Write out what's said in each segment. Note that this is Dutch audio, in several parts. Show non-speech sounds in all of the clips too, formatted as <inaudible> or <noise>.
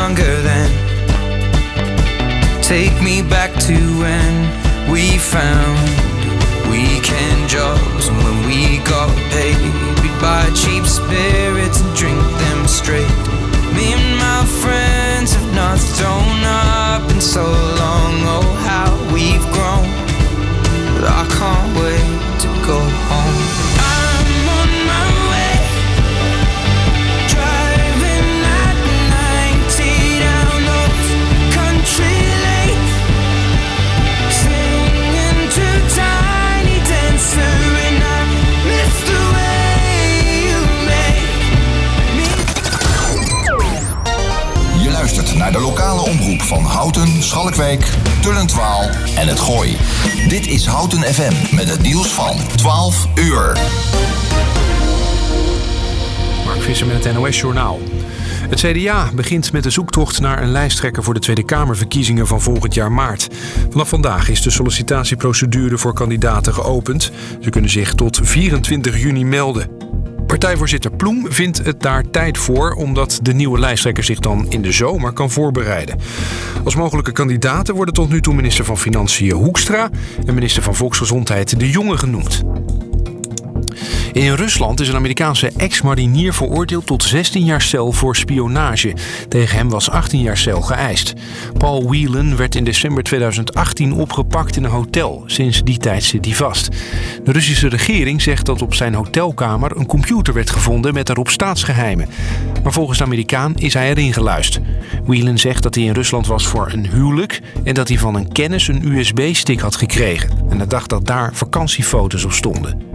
younger then. Take me back to when we found weekend jobs and when we got paid. We'd buy cheap spirits and drink them straight. Me and my friends have not thrown up in so Schalkwijk, Tullentwaal en het Gooi. Dit is Houten FM met het nieuws van 12 uur. Mark Visser met het NOS-journaal. Het CDA begint met de zoektocht naar een lijsttrekker voor de Tweede Kamerverkiezingen van volgend jaar maart. Vanaf vandaag is de sollicitatieprocedure voor kandidaten geopend. Ze kunnen zich tot 24 juni melden. Partijvoorzitter Ploem vindt het daar tijd voor, omdat de nieuwe lijsttrekker zich dan in de zomer kan voorbereiden. Als mogelijke kandidaten worden tot nu toe minister van Financiën Hoekstra en minister van Volksgezondheid De Jonge genoemd. In Rusland is een Amerikaanse ex-marinier veroordeeld tot 16 jaar cel voor spionage. Tegen hem was 18 jaar cel geëist. Paul Whelan werd in december 2018 opgepakt in een hotel. Sinds die tijd zit hij vast. De Russische regering zegt dat op zijn hotelkamer een computer werd gevonden met daarop staatsgeheimen. Maar volgens de Amerikaan is hij erin geluisterd. Whelan zegt dat hij in Rusland was voor een huwelijk en dat hij van een kennis een USB-stick had gekregen. En hij dacht dat daar vakantiefoto's op stonden.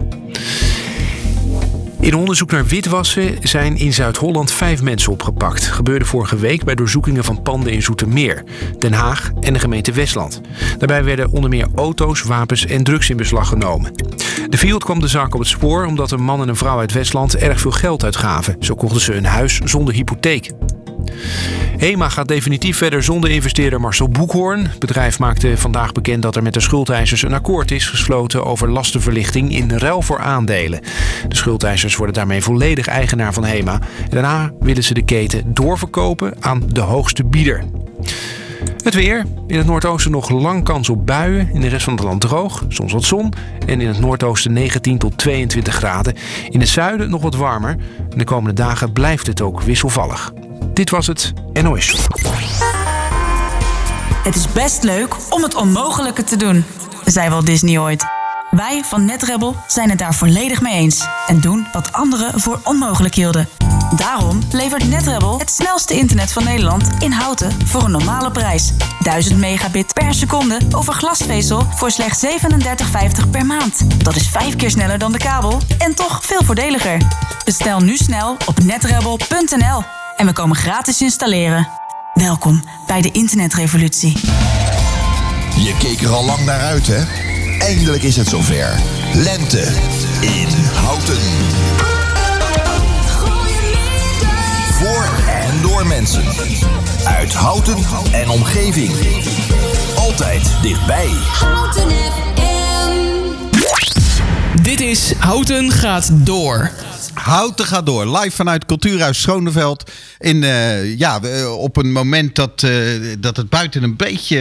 In onderzoek naar witwassen zijn in Zuid-Holland vijf mensen opgepakt. Gebeurde vorige week bij doorzoekingen van panden in Zoetermeer, Den Haag en de gemeente Westland. Daarbij werden onder meer auto's, wapens en drugs in beslag genomen. De Field kwam de zaak op het spoor omdat een man en een vrouw uit Westland erg veel geld uitgaven. Zo kochten ze een huis zonder hypotheek. HEMA gaat definitief verder zonder investeerder Marcel Boekhoorn. Het bedrijf maakte vandaag bekend dat er met de schuldeisers een akkoord is gesloten over lastenverlichting in ruil voor aandelen. De schuldeisers worden daarmee volledig eigenaar van HEMA. Daarna willen ze de keten doorverkopen aan de hoogste bieder. Het weer. In het noordoosten nog lang kans op buien. In de rest van het land droog, soms wat zon. En in het noordoosten 19 tot 22 graden. In het zuiden nog wat warmer. De komende dagen blijft het ook wisselvallig. Dit was het NOS. Het is best leuk om het onmogelijke te doen, zei Walt Disney ooit. Wij van NetRebel zijn het daar volledig mee eens en doen wat anderen voor onmogelijk hielden. Daarom levert NetRebel het snelste internet van Nederland in houten voor een normale prijs. 1000 megabit per seconde over glasvezel voor slechts 37,50 per maand. Dat is vijf keer sneller dan de kabel en toch veel voordeliger. Bestel nu snel op netrebel.nl en we komen gratis installeren. Welkom bij de internetrevolutie. Je keek er al lang naar uit, hè? Eindelijk is het zover. Lente in Houten. Voor en door mensen. Uit Houten en omgeving. Altijd dichtbij. Houten FM. Dit is Houten gaat door. Houten gaat door. Live vanuit Cultuurhuis Schoneveld. In, eh, ja, we- op een moment dat, eh, dat het buiten een beetje...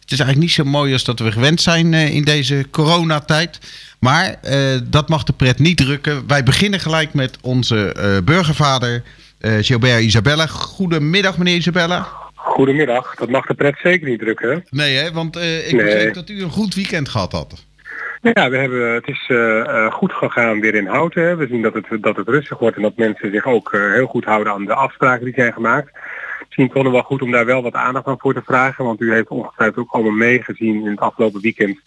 Het is eigenlijk niet zo mooi als dat we gewend zijn eh, in deze coronatijd. Maar eh, dat mag de pret niet drukken. Wij beginnen gelijk met onze eh, burgervader eh, Gilbert Isabella. Goedemiddag meneer Isabella. Goedemiddag, dat mag de pret zeker niet drukken. hè? Nee hè, want eh, ik Nee. begreep dat u een goed weekend gehad had. Ja, we hebben, het is eh, eh, goed gegaan weer in Houten. We zien dat het, dat het rustig wordt en dat mensen zich ook eh, heel goed houden aan de afspraken die zijn gemaakt. Misschien vonden we wel goed om daar wel wat aandacht aan voor te vragen. Want u heeft ongetwijfeld ook allemaal meegezien in het afgelopen weekend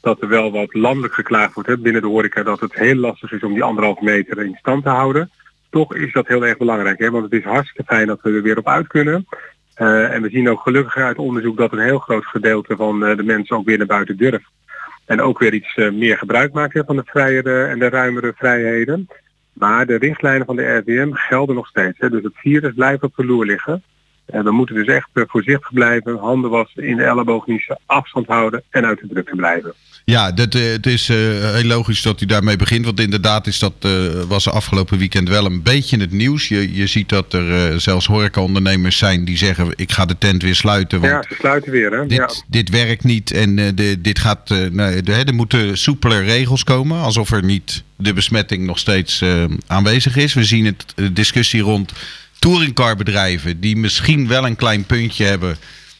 dat er wel wat landelijk geklaagd wordt hè, binnen de horeca dat het heel lastig is om die anderhalf meter in stand te houden. Toch is dat heel erg belangrijk, hè, want het is hartstikke fijn dat we er weer op uit kunnen. En we zien ook gelukkig uit onderzoek dat een heel groot gedeelte van de mensen ook weer naar buiten durft. En ook weer iets eh, meer gebruik maken van de vrijere en de ruimere vrijheden. Maar de richtlijnen van de RWM gelden nog steeds. Hè. Dus het virus blijft op de loer liggen. En we moeten dus echt eh, voorzichtig blijven, handen wassen, in de elleboog niezen, afstand houden en uit de drukte blijven. Ja, dat, eh, het is eh, heel logisch dat u daarmee begint. Want inderdaad is dat, eh, was afgelopen weekend wel een beetje het nieuws. Je, je ziet dat er zelfs horecaondernemers zijn die zeggen... ik ga de tent weer sluiten, want Ja, ze sluiten weer hè. dit, Ja. dit werkt niet. En de, dit gaat, nou, de, er moeten soepeler regels komen. Alsof er niet de besmetting nog steeds aanwezig is. We zien het de discussie rond touringcarbedrijven... die misschien wel een klein puntje hebben...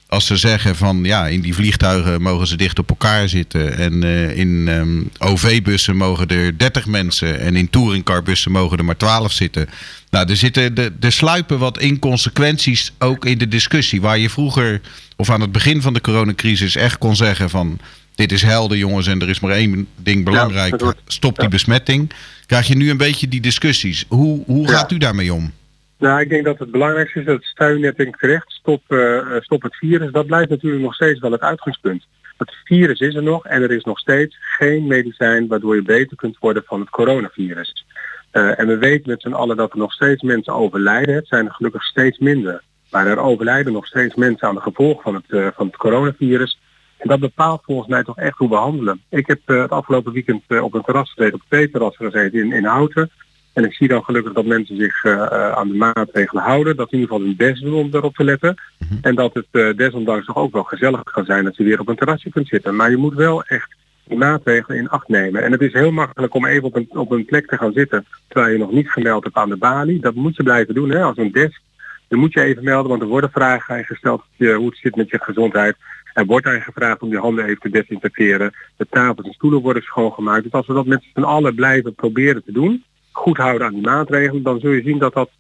Als ze zeggen van ja, in die vliegtuigen mogen ze dicht op elkaar zitten. En eh, in ehm, OV-bussen mogen er 30 mensen. En in touringcarbussen mogen er maar 12 zitten. Nou, er, zitten, er, er sluipen wat inconsequenties ook in de discussie. Waar je vroeger, of aan het begin van de coronacrisis, echt kon zeggen van. Dit is helder, jongens, en er is maar één ding belangrijk. Stop die besmetting. Krijg je nu een beetje die discussies. Hoe, hoe gaat u daarmee om? Nou, ik denk dat het belangrijkste is dat en terecht, stop, eh, stop het virus, dat blijft natuurlijk nog steeds wel het uitgangspunt. Het virus is er nog en er is nog steeds geen medicijn waardoor je beter kunt worden van het coronavirus. Eh, en we weten met z'n allen dat er nog steeds mensen overlijden. Het zijn er gelukkig steeds minder. Maar er overlijden nog steeds mensen aan de gevolgen van het, van het coronavirus. En dat bepaalt volgens mij toch echt hoe we handelen. Ik heb het afgelopen weekend op een terras gezeten, op twee terrassen gezeten in, in Houten. En ik zie dan gelukkig dat mensen zich eh, eh, aan de maatregelen houden. Dat ze in ieder geval hun best doen om daarop te letten. En dat het eh, desondanks toch ook wel gezellig kan zijn dat je weer op een terrasje kunt zitten. Maar je moet wel echt die maatregelen in acht nemen. En het is heel makkelijk om even op een, op een plek te gaan zitten terwijl je nog niet gemeld hebt aan de balie. Dat moet je blijven doen hè, als een desk. Dan moet je even melden, want er worden vragen aan gesteld je, hoe het zit met je gezondheid. Er wordt aan gevraagd om je handen even te desinfecteren. De tafels en stoelen worden schoongemaakt. Dus als we dat met z'n allen blijven proberen te doen, goed houden aan die maatregelen, dan zul je zien dat dat,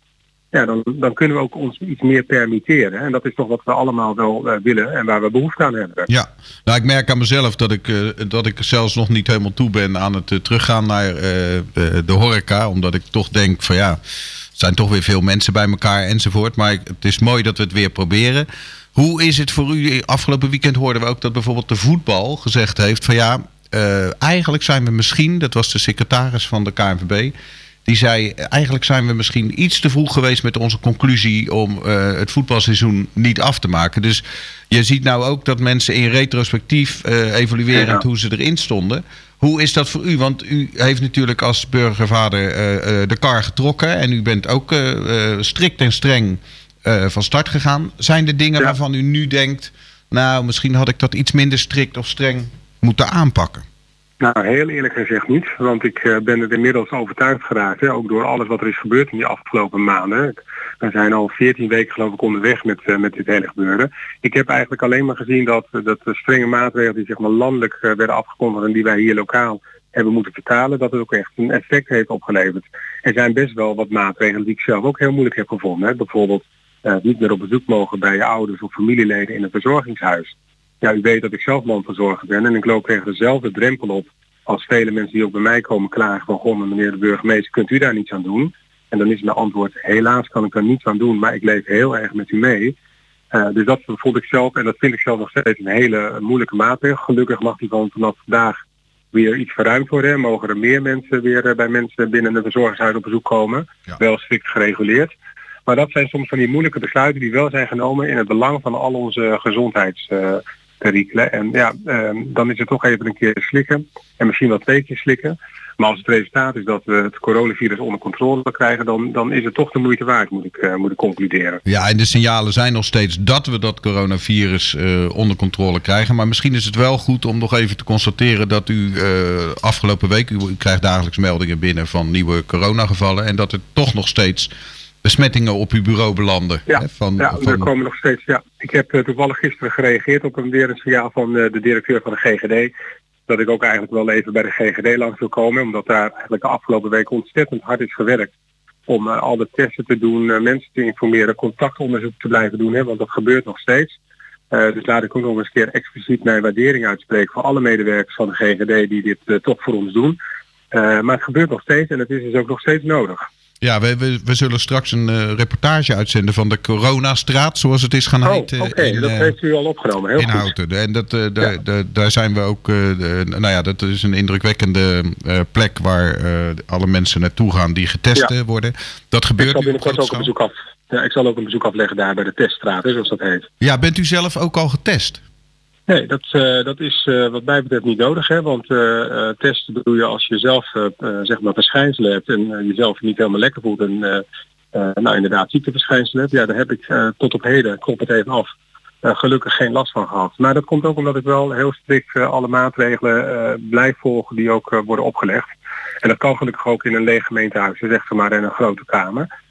ja, dan, dan kunnen we ook ons iets meer permitteren. En dat is toch wat we allemaal wel eh, willen en waar we behoefte aan hebben. Ja, nou ik merk aan mezelf dat ik, eh, dat ik zelfs nog niet helemaal toe ben aan het eh, teruggaan naar de horeca. Omdat ik toch denk van ja, er zijn toch weer veel mensen bij elkaar enzovoort. Maar het is mooi dat we het weer proberen. Hoe is het voor u? Afgelopen weekend hoorden we ook dat bijvoorbeeld de voetbal gezegd heeft van ja, eigenlijk zijn we misschien, dat was de secretaris van de KNVB, die zei eigenlijk zijn we misschien iets te vroeg geweest met onze conclusie om eh, het voetbalseizoen niet af te maken. Dus je ziet nou ook dat mensen in retrospectief evaluerend Ja. hoe ze erin stonden. Hoe is dat voor u? Want u heeft natuurlijk als burgervader eh, de kar getrokken en u bent ook strikt en streng van start gegaan. Zijn er dingen Ja. waarvan u nu denkt, nou misschien had ik dat iets minder strikt of streng moeten aanpakken? Nou, heel eerlijk gezegd niet. Want ik eh, ben er inmiddels overtuigd geraakt. Hè, ook door alles wat er is gebeurd in die afgelopen maanden. We zijn al 14 weken geloof ik onderweg met, eh, met dit hele gebeuren. Ik heb eigenlijk alleen maar gezien dat, dat de strenge maatregelen die zeg maar landelijk eh, werden afgekondigd en die wij hier lokaal hebben moeten vertalen, dat het ook echt een effect heeft opgeleverd. Er zijn best wel wat maatregelen die ik zelf ook heel moeilijk heb gevonden. Hè. Bijvoorbeeld eh, niet meer op bezoek mogen bij je ouders of familieleden in een verzorgingshuis. Ja, u weet dat ik zelf manverzorger ben en ik loop tegen dezelfde drempel op als vele mensen die ook bij mij komen klagen van goh, meneer de burgemeester, kunt u daar niets aan doen? En dan is mijn antwoord, helaas kan ik daar niets aan doen, maar ik leef heel erg met u mee. Eh, dus dat vond ik zelf, en dat vind ik zelf nog steeds een hele moeilijke maatregel. Gelukkig mag die van vanaf vandaag weer iets verruimd worden. en Mogen er meer mensen weer eh, bij mensen binnen een verzorgingshuis op bezoek komen. Ja. Wel strikt gereguleerd. Maar dat zijn soms van die moeilijke besluiten die wel zijn genomen in het belang van al onze gezondheidsperikelen. en ja, ehm, dan is het toch even een keer slikken. En misschien wel twee keer slikken. Maar als het resultaat is dat we het coronavirus onder controle krijgen, dan, dan is het toch de moeite waard, moet ik, eh, moet ik concluderen. Ja, en de signalen zijn nog steeds dat we dat coronavirus eh, onder controle krijgen. Maar misschien is het wel goed om nog even te constateren dat u eh, afgelopen week, u, u krijgt dagelijks meldingen binnen van nieuwe coronagevallen. En dat er toch nog steeds besmettingen op uw bureau belanden. Ja, hè, van, ja van- er komen nog steeds. Ja. Ik heb eh, toevallig gisteren gereageerd op een weer een signaal van eh, de directeur van de GGD. Dat ik ook eigenlijk wel even bij de GGD langs wil komen. Omdat daar eigenlijk de afgelopen week ontzettend hard is gewerkt. Om eh, al de testen te doen, mensen te informeren, contactonderzoek te blijven doen. Hè, want dat gebeurt nog steeds. Dus laat ik ook nog eens een keer expliciet mijn waardering uitspreken voor alle medewerkers van de GGD die dit toch voor ons doen. Maar het gebeurt nog steeds en het is dus ook nog steeds nodig. Ja, we, we, we zullen straks een eh, reportage uitzenden van de Coronastraat, zoals het is gaan Oh, heten. oké, dat eh, heeft u al opgenomen. Heel in goed. Houten. En dat, daar, Ja. daar, zijn we ook. nou ja, dat is een indrukwekkende plek waar alle mensen naartoe gaan die getest Ja. worden. Dat Ik gebeurt zal nu op binnenkort ook een bezoek af. Ja, ik zal ook een bezoek afleggen daar bij de teststraat, zoals dat heet. Ja, bent u zelf ook al getest? Nee, dat, eh, dat is eh, wat mij betreft niet nodig. Hè? Want eh, testen doe je als je zelf zeg maar verschijnselen hebt en jezelf niet helemaal lekker voelt en nou inderdaad ziekteverschijnselen hebt. Ja, daar heb ik tot op heden, klop het even af, gelukkig geen last van gehad. Maar dat komt ook omdat ik wel heel strikt alle maatregelen blijf volgen die ook worden opgelegd. En dat kan gelukkig ook in een leeg gemeentehuis, dus zeg maar in een grote kamer.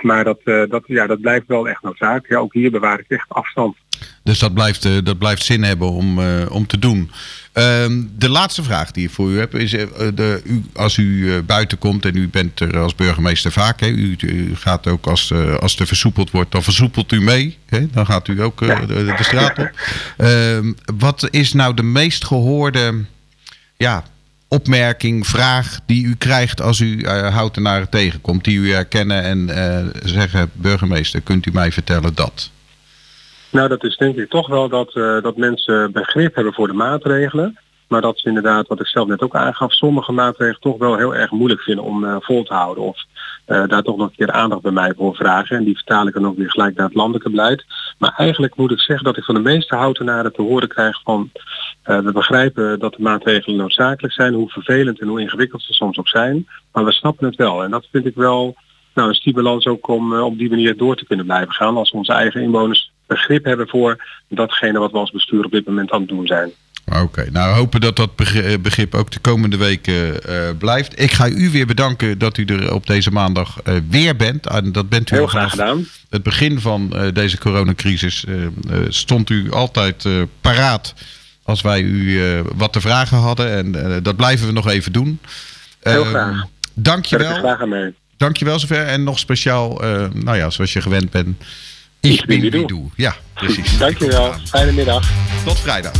Maar dat, dat, ja, dat blijft wel echt noodzakelijk. Ja, ook hier bewaar ik echt afstand. Dus dat blijft, eh, dat blijft zin hebben om, eh, om te doen. Ehm, de laatste vraag die ik voor u heb is: eh, de, u, als u buiten komt en u bent er als burgemeester vaak, hè, u, u gaat ook als, als er versoepeld wordt, dan versoepelt u mee. Hè, dan gaat u ook de, de straat op. Ehm, wat is nou de meest gehoorde ja, opmerking, vraag die u krijgt als u houtenaren tegenkomt, die u herkennen en zeggen: burgemeester, kunt u mij vertellen dat? Nou, dat is denk ik toch wel dat, eh, dat mensen begrip hebben voor de maatregelen. Maar dat ze inderdaad, wat ik zelf net ook aangaf, sommige maatregelen toch wel heel erg moeilijk vinden om eh, vol te houden. Of eh, daar toch nog een keer aandacht bij mij voor vragen. En die vertaal ik dan ook weer gelijk naar het landelijke beleid. Maar eigenlijk moet ik zeggen dat ik van de meeste houtenaren te horen krijg van... we begrijpen dat de maatregelen noodzakelijk zijn, hoe vervelend en hoe ingewikkeld ze soms ook zijn. Maar we snappen het wel. En dat vind ik wel nou, een stimulans ook om op die manier door te kunnen blijven gaan. Als onze eigen inwoners begrip hebben voor datgene wat we als bestuur op dit moment aan het doen zijn. Oké, nou we hopen dat dat eh, begrip ook de komende weken eh, blijft. Ik ga u weer bedanken dat u er op deze maandag eh, weer bent. En dat bent u Heel graag gedaan. Het begin van deze coronacrisis stond u altijd paraat als wij u wat te vragen hadden. En dat blijven we nog even doen. Heel Eh, graag. Dankjewel. graag aan mee. Dankjewel zover. En nog speciaal, nou ja, zoals je gewend bent. Ik bin ben du. Ja, precies. Dankjewel. Fijne middag. Tot vrijdag.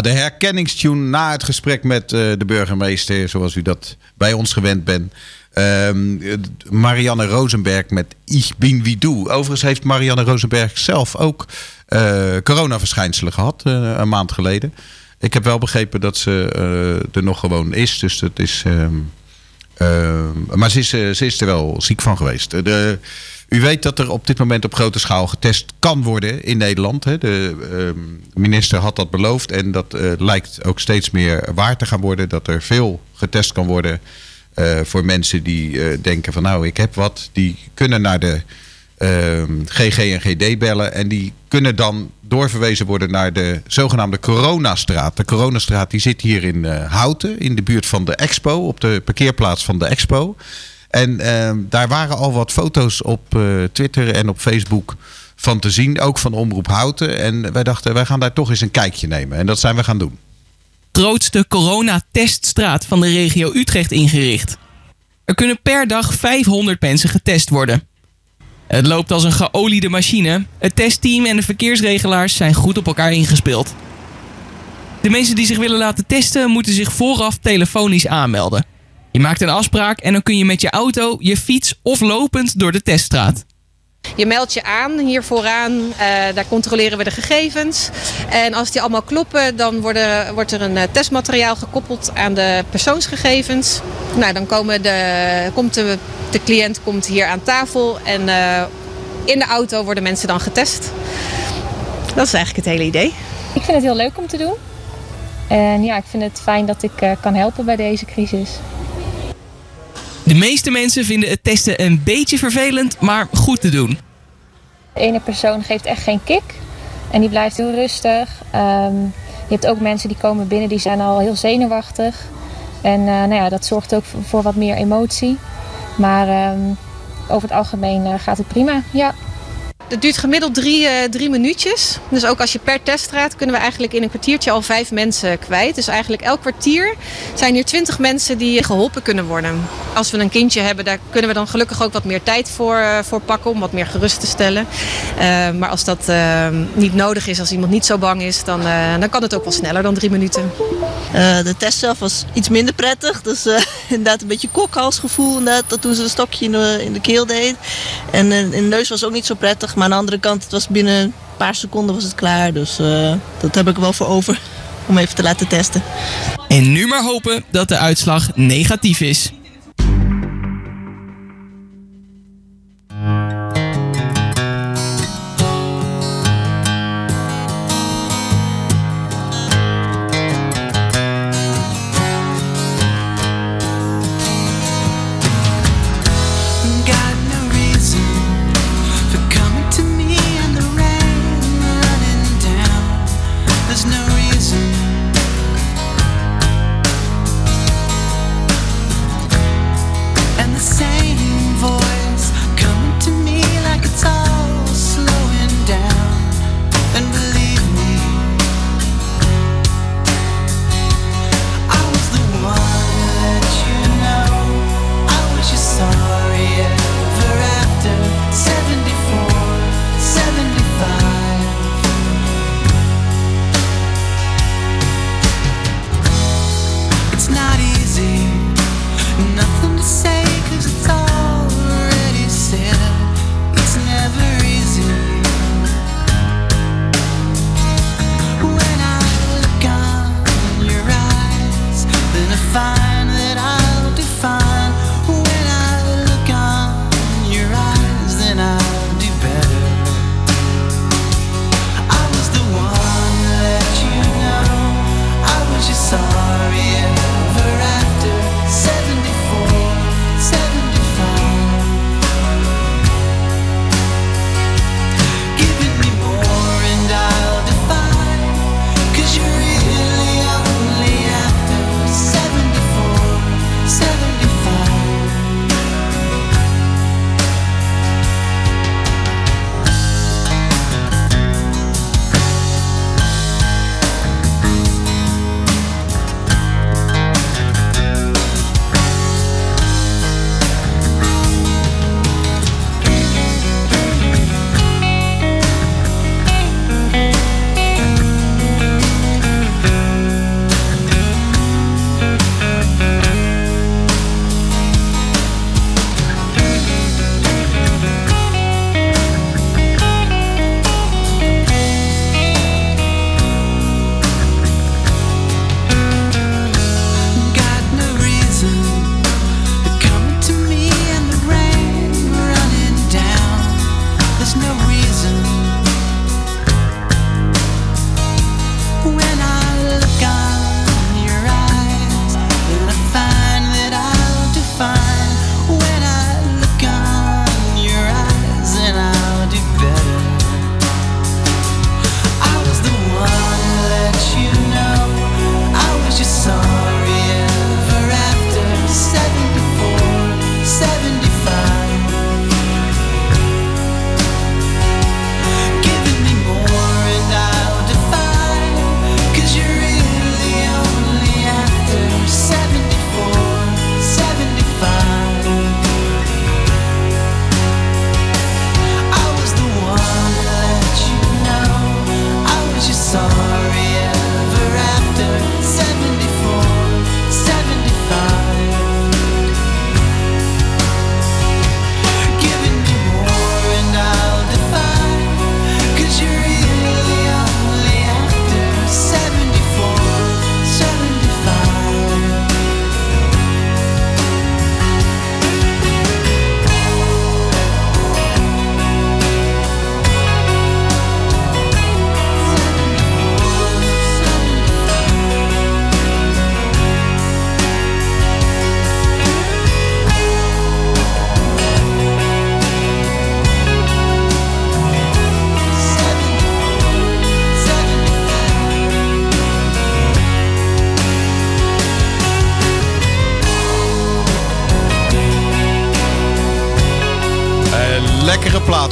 De herkenningstune na het gesprek met eh, de burgemeester, zoals u dat bij ons gewend bent. Ehm, Marianne Rosenberg met Ich bin wie du. Overigens heeft Marianne Rosenberg zelf ook uh, coronaverschijnselen gehad, uh, een maand geleden. Ik heb wel begrepen dat ze er nog gewoon is. Dus dat is. Ehm, ehm, maar ze is, ze is er wel ziek van geweest. De, u weet dat er op dit moment op grote schaal getest kan worden in Nederland. Hè. De uh, minister had dat beloofd en dat uh, lijkt ook steeds meer waar te gaan worden. Dat er veel getest kan worden uh, voor mensen die eh, denken van nou ik heb wat. Die kunnen naar de GG ehm, en GD bellen en die kunnen dan doorverwezen worden naar de zogenaamde Coronastraat. De Coronastraat die zit hier in Houten in de buurt van de Expo op de parkeerplaats van de Expo. En uh, daar waren al wat foto's op uh, Twitter en op Facebook van te zien. Ook van Omroep Houten. En wij dachten, wij gaan daar toch eens een kijkje nemen. En dat zijn we gaan doen. Grootste coronateststraat van de regio Utrecht ingericht. Er kunnen per dag 500 mensen getest worden. Het loopt als een geoliede machine. Het testteam en de verkeersregelaars zijn goed op elkaar ingespeeld. De mensen die zich willen laten testen moeten zich vooraf telefonisch aanmelden. Je maakt een afspraak en dan kun je met je auto, je fiets of lopend door de teststraat. Je meldt je aan hier vooraan, uh, daar controleren we de gegevens. En als die allemaal kloppen, dan worden, wordt er een uh, testmateriaal gekoppeld aan de persoonsgegevens. Nou, dan komen de, komt de, de cliënt komt hier aan tafel en uh, in de auto worden mensen dan getest. Dat is eigenlijk het hele idee. Ik vind het heel leuk om te doen. En ja, ik vind het fijn dat ik kan helpen bij deze crisis. De meeste mensen vinden het testen een beetje vervelend, maar goed te doen. De ene persoon geeft echt geen kick en die blijft heel rustig. Um, je hebt ook mensen die komen binnen, die zijn al heel zenuwachtig. En uh, nou ja, dat zorgt ook voor wat meer emotie. Maar um, over het algemeen uh, gaat het prima, ja. Het duurt gemiddeld drie, uh, drie minuutjes. Dus ook als je per teststraat kunnen we eigenlijk in een kwartiertje al vijf mensen kwijt. Dus eigenlijk elk kwartier zijn hier twintig mensen die geholpen kunnen worden. Als we een kindje hebben, daar kunnen we dan gelukkig ook wat meer tijd voor, uh, voor pakken om wat meer gerust te stellen. Uh, maar als dat niet nodig is, als iemand niet zo bang is, dan, dan kan het ook wel sneller dan drie minuten. de test zelf was iets minder prettig. Dus <laughs> inderdaad een beetje kokhalsgevoel dat toen ze een stokje in de, in de keel deed. En in de neus was ook niet zo prettig. Maar aan de andere kant, het was binnen een paar seconden was het klaar. Dus uh, dat heb ik wel voor over om even te laten testen. En nu maar hopen dat de uitslag negatief is.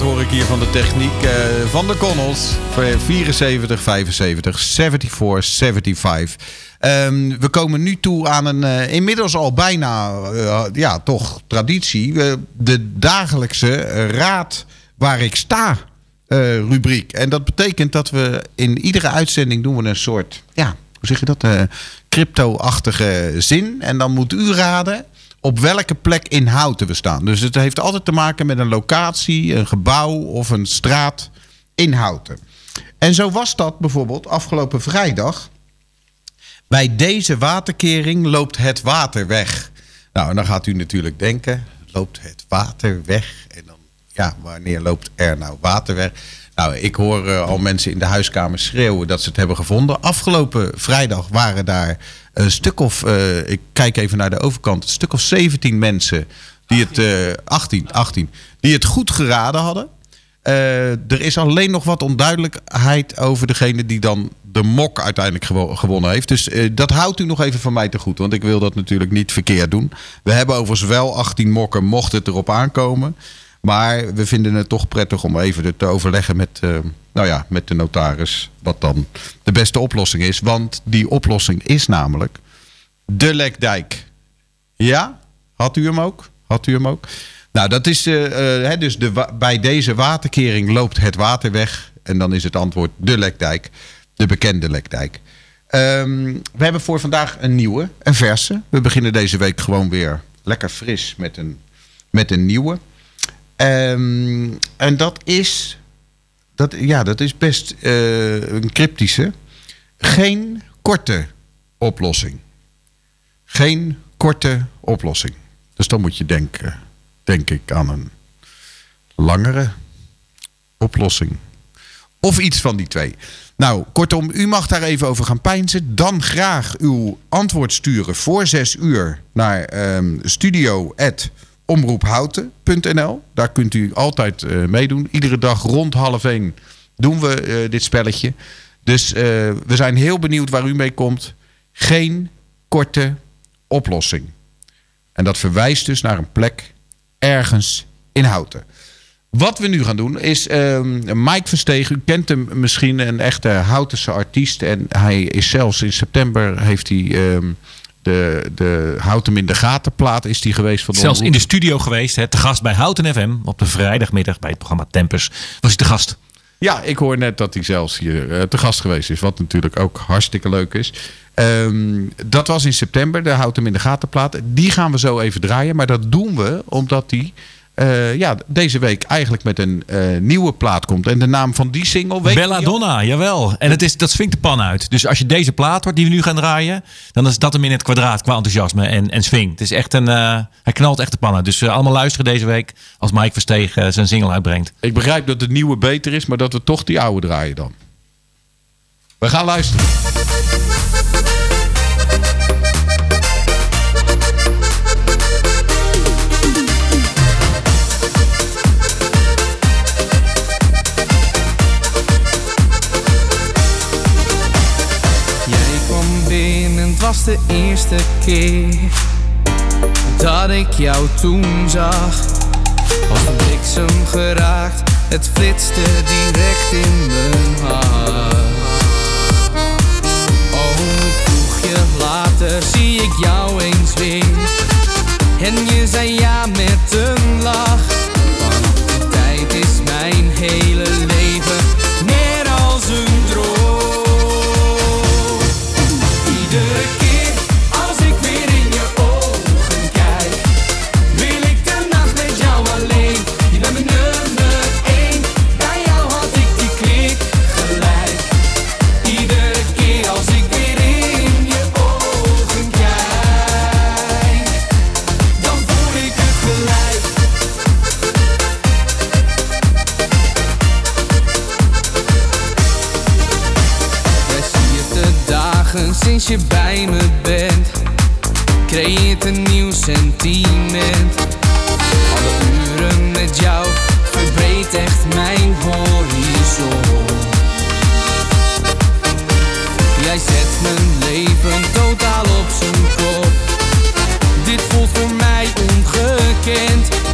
Hoor ik hier van de techniek. eh, van de Connells. 74, 75, 74, 75. Ehm, we komen nu toe aan een eh, inmiddels al bijna, eh, ja, toch traditie. de dagelijkse raad waar ik sta rubriek. En dat betekent dat we in iedere uitzending doen we een soort, ja, hoe zeg je dat? crypto-achtige zin. En dan moet u raden op welke plek in Houten we staan. Dus het heeft altijd te maken met een locatie, een gebouw of een straat in Houten. En zo was dat bijvoorbeeld afgelopen vrijdag. Bij deze waterkering loopt het water weg. Nou, en dan gaat u natuurlijk denken, loopt het water weg? En dan, ja, wanneer loopt er nou water weg? Nou, ik hoor eh, al mensen in de huiskamer schreeuwen dat ze het hebben gevonden. Afgelopen vrijdag waren daar een stuk of, eh, ik kijk even naar de overkant, een stuk of 17 mensen die het, eh 18, 18, die het goed geraden hadden. Eh, er is alleen nog wat onduidelijkheid over degene die dan de mok uiteindelijk gewo- gewonnen heeft. Dus dat houdt u nog even van mij te goed. Want ik wil dat natuurlijk niet verkeerd doen. We hebben overigens wel 18 mokken, mocht het erop aankomen. Maar we vinden het toch prettig om even te overleggen met, eh, nou ja, met de notaris. Wat dan de beste oplossing is. Want die oplossing is namelijk de Lekdijk. Ja? Had u hem ook? Had u hem ook? Nou, dat is eh, eh, hè, dus de, bij deze waterkering loopt het water weg. En dan is het antwoord de Lekdijk. De bekende Lekdijk. Ehm, we hebben voor vandaag een nieuwe, een verse. We beginnen deze week gewoon weer lekker fris met een, met een nieuwe. Ehm, en dat is, dat, ja, dat is best eh, een cryptische. Geen korte oplossing. Geen korte oplossing. Dus dan moet je denken, denk ik, aan een langere oplossing. Of iets van die twee. Nou, kortom, u mag daar even over gaan peinzen. Dan graag uw antwoord sturen voor zes uur naar ehm studio.omroephouten.nl. Daar kunt u altijd eh, meedoen. Iedere dag rond half één doen we eh, dit spelletje. Dus eh, we zijn heel benieuwd waar u mee komt. Geen korte oplossing. En dat verwijst dus naar een plek ergens in Houten. Wat we nu gaan doen is ehm, Mike Verstegen. U kent hem misschien, een echte Houtense artiest. En hij is zelfs in september heeft hij ehm, de, de Houten in de gaten plaat is die geweest van Zelfs in de studio geweest, hè, te gast bij Houten FM. Op de vrijdagmiddag bij het programma Tempers was hij te gast. Ja, ik hoor net dat hij zelfs hier eh, te gast geweest is. Wat natuurlijk ook hartstikke leuk is. Ehm, dat was in september, de Houd hem in de gaten plaat. Die gaan we zo even draaien. Maar dat doen we omdat die eh, ja, deze week eigenlijk met een eh, nieuwe plaat komt. En de naam van die single... Weet Bella Donna, jawel. En het is, dat swingt de pan uit. Dus als je deze plaat hoort die we nu gaan draaien, dan is dat hem in het kwadraat qua enthousiasme en, en swing. Het is echt een, eh, hij knalt echt de pan uit. Dus allemaal luisteren deze week als Mike Verstegen eh, zijn single uitbrengt. Ik begrijp dat het nieuwe beter is, maar dat we toch die oude draaien dan. We gaan luisteren. Was de eerste keer dat ik jou toen zag. Als een bliksem geraakt, het flitste direct in mijn hart. Oh, een kroegje later zie ik jou eens weer. En je zei ja met een lach. Tijd is mijn hele leven meer als een droom. Iedere sinds je bij me bent. Creëert een nieuw sentiment. Alle uren met jou verbreedt echt mijn horizon. Jij zet mijn leven totaal op zijn kop. Dit voelt voor mij ongekend.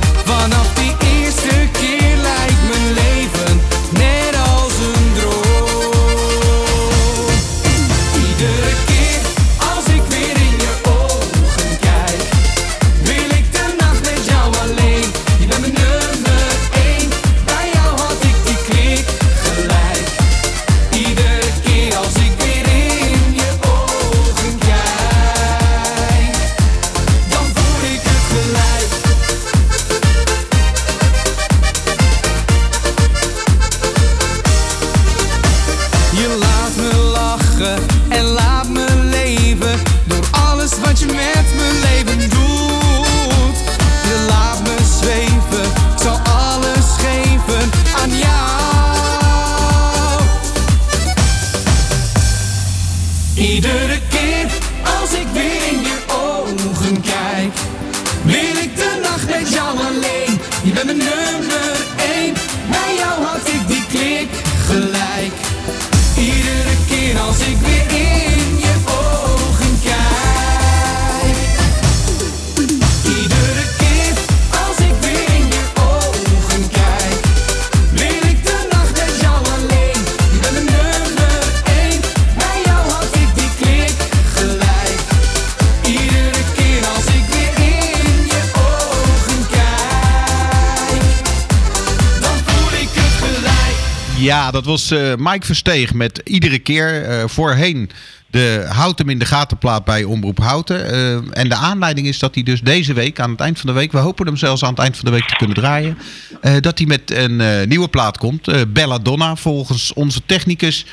Dat was eh, Mike Versteeg met iedere keer eh, voorheen de Houd hem in de gatenplaat bij Omroep Houten. Eh, en de aanleiding is dat hij dus deze week, aan het eind van de week, we hopen hem zelfs aan het eind van de week te kunnen draaien, eh, dat hij met een eh, nieuwe plaat komt. Belladonna, volgens onze technicus.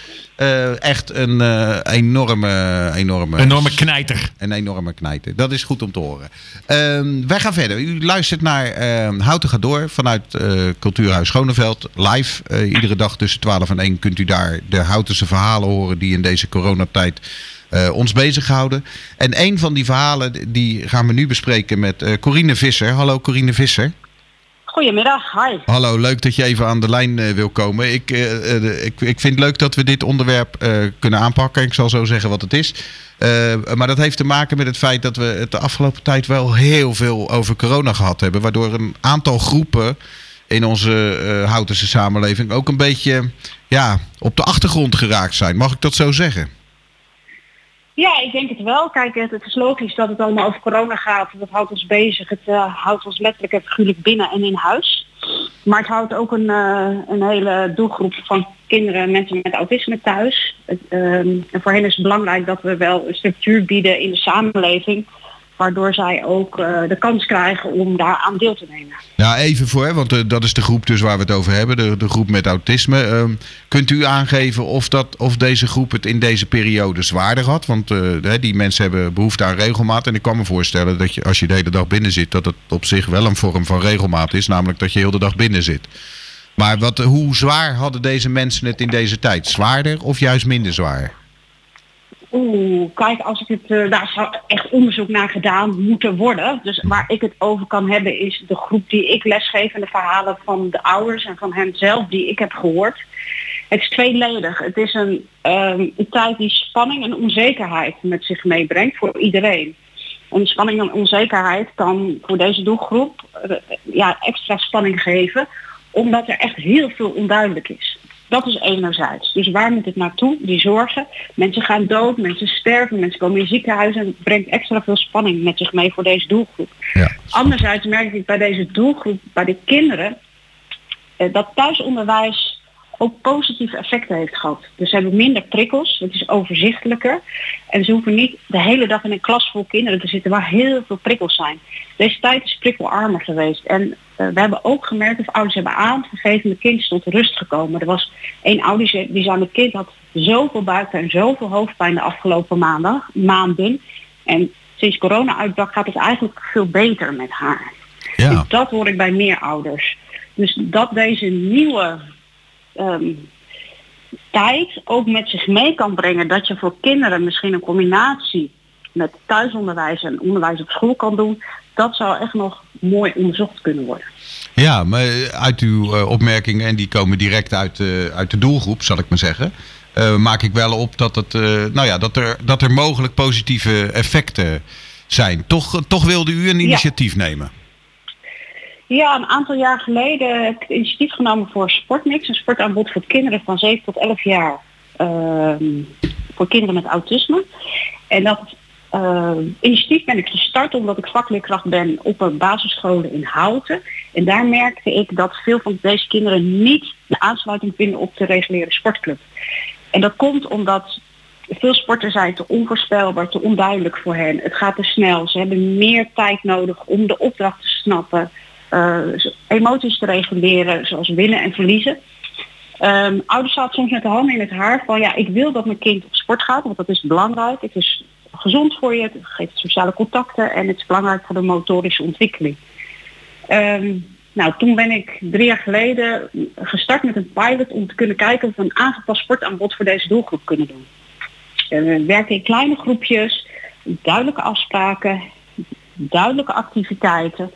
echt een enorme, enorme... Enorme knijter. Een enorme knijter. Dat is goed om te horen. Ehm, wij gaan verder. U luistert naar ehm Houten gaat door vanuit Cultuurhuis Schoneveld. Live. Iedere dag tussen 12 en 1 kunt u daar de Houtense verhalen horen die in deze coronatijd eh, ons bezighouden. En een van die verhalen die gaan we nu bespreken met eh, Corine Visser. Hallo Corine Visser. Goedemiddag, hi. Hallo, leuk dat je even aan de lijn eh, wil komen. Ik, ik, ik vind het leuk dat we dit onderwerp kunnen aanpakken. Ik zal zo zeggen wat het is. Maar dat heeft te maken met het feit dat we het de afgelopen tijd wel heel veel over corona gehad hebben. Waardoor een aantal groepen in onze eh Houtense samenleving ook een beetje ja, op de achtergrond geraakt zijn. Mag ik dat zo zeggen? Ja, ik denk het wel. Kijk, het, is logisch dat het allemaal over corona gaat. Dat houdt ons bezig. Het eh, houdt ons letterlijk en figuurlijk binnen en in huis. Maar het houdt ook een, eh, een hele doelgroep van kinderen en mensen met autisme thuis. Ehm, en voor hen is het belangrijk dat we wel een structuur bieden in de samenleving. Waardoor zij ook eh, de kans krijgen om daar aan deel te nemen. Ja, even voor, hè, want eh, dat is de groep dus waar we het over hebben, de, de groep met autisme. Ehm, kunt u aangeven of, dat, of deze groep het in deze periode zwaarder had? Want eh, die mensen hebben behoefte aan regelmaat. En ik kan me voorstellen dat je, als je de hele dag binnen zit, dat het op zich wel een vorm van regelmaat is. Namelijk dat je heel de dag binnen zit. Maar wat, hoe zwaar hadden deze mensen het in deze tijd? Zwaarder of juist minder zwaar? Oeh, kijk, als ik het, eh, daar zou echt onderzoek naar gedaan moeten worden. Dus waar ik het over kan hebben is de groep die ik lesgeef en de verhalen van de ouders en van hen zelf die ik heb gehoord. Het is tweeledig. Het is een, ehm, tijd die spanning en onzekerheid met zich meebrengt voor iedereen. En spanning en onzekerheid kan voor deze doelgroep eh, ja, extra spanning geven, omdat er echt heel veel onduidelijk is. Dat is enerzijds. Dus waar moet het naartoe? Die zorgen. Mensen gaan dood, mensen sterven, mensen komen in ziekenhuizen. En het brengt extra veel spanning met zich mee voor deze doelgroep. Anderzijds merk ik bij deze doelgroep, bij de kinderen, eh, dat thuisonderwijs ook positieve effecten heeft gehad. Dus ze hebben minder prikkels, het is overzichtelijker. En ze hoeven niet de hele dag in een klas vol kinderen te zitten waar heel veel prikkels zijn. Deze tijd is prikkelarmer geweest. En eh, we hebben ook gemerkt, of ouders hebben aangegeven, mijn kind is tot rust gekomen. Er was één ouder die zei- mijn kind had zoveel buikpijn en zoveel hoofdpijn de afgelopen maandag, maanden. En sinds corona uitbrak gaat het eigenlijk veel beter met haar. En dat hoor ik bij meer ouders. Dus dat deze nieuwe ehm, tijd ook met zich mee kan brengen dat je voor kinderen misschien een combinatie met thuisonderwijs en onderwijs op school kan doen, dat zou echt nog mooi onderzocht kunnen worden. Ja, maar uit uw eh, opmerkingen, en die komen direct uit, eh, uit de doelgroep, zal ik maar zeggen. eh, maak ik wel op dat, het, eh, nou ja, dat, er, dat er mogelijk positieve effecten zijn. Toch, toch wilde u een initiatief nemen? Ja, een aantal jaar geleden heb ik het initiatief genomen voor Sportmix, een sportaanbod voor kinderen van 7 tot 11 jaar. ehm, voor kinderen met autisme. En dat eh, initiatief ben ik gestart omdat ik vakleerkracht ben op een basisscholen in Houten. En daar merkte ik dat veel van deze kinderen niet de aansluiting vinden op de reguliere sportclub. En dat komt omdat veel sporten zijn te onvoorspelbaar, te onduidelijk voor hen. Het gaat te snel. Ze hebben meer tijd nodig om de opdracht te snappen, emoties te reguleren, zoals winnen en verliezen. Ehm, ouders zaten soms met de handen in het haar van ja, ik wil dat mijn kind op sport gaat, want dat is belangrijk. Het is gezond voor je, het geeft sociale contacten en het is belangrijk voor de motorische ontwikkeling. Ehm, nou, toen ben ik drie jaar geleden gestart met een pilot om te kunnen kijken of we een aangepast sportaanbod voor deze doelgroep kunnen doen. En we werken in kleine groepjes, duidelijke afspraken, duidelijke activiteiten.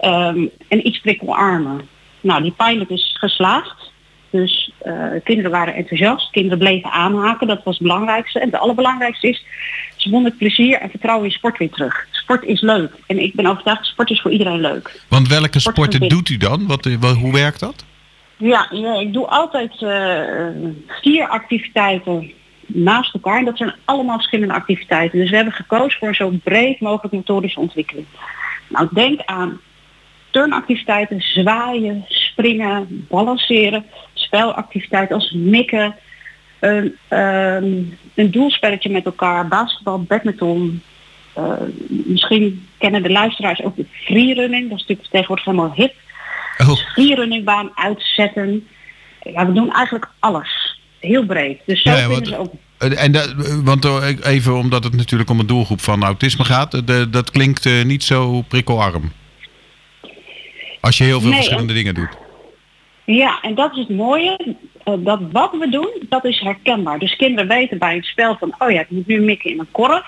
Ehm, en iets prikkelarmer. Nou, die pilot is geslaagd. Dus eh, kinderen waren enthousiast, kinderen bleven aanhaken, dat was het belangrijkste. En het allerbelangrijkste is, ze het plezier en vertrouwen in sport weer terug. Sport is leuk. En ik ben overtuigd, sport is voor iedereen leuk. Want welke sporten doet u dan? Wat, eh, wat- hoe werkt dat? Ja, ja ik doe altijd eh, vier activiteiten naast elkaar. En dat zijn allemaal verschillende activiteiten. Dus we hebben gekozen voor een zo breed mogelijk motorische ontwikkeling. Nou, denk aan turnactiviteiten, zwaaien, springen, balanceren, spelactiviteiten als mikken, een, ehm, een doelspelletje met elkaar, basketbal, badminton. Eh, misschien kennen de luisteraars ook de freerunning, dat is natuurlijk tegenwoordig helemaal hip. Oh. Freerunningbaan uitzetten. Ja, we doen eigenlijk alles. Heel breed. Dus zo Ja, kunnen ze ook Eh, En dat, want eh, even omdat het natuurlijk om een doelgroep van autisme gaat, de- dat klinkt niet zo prikkelarm. Als je heel veel Nee, verschillende dingen doet. Ja, en dat is het mooie. eh, dat wat we doen, dat is herkenbaar. Dus kinderen weten bij het spel van, oh ja, ik moet nu mikken in een korf.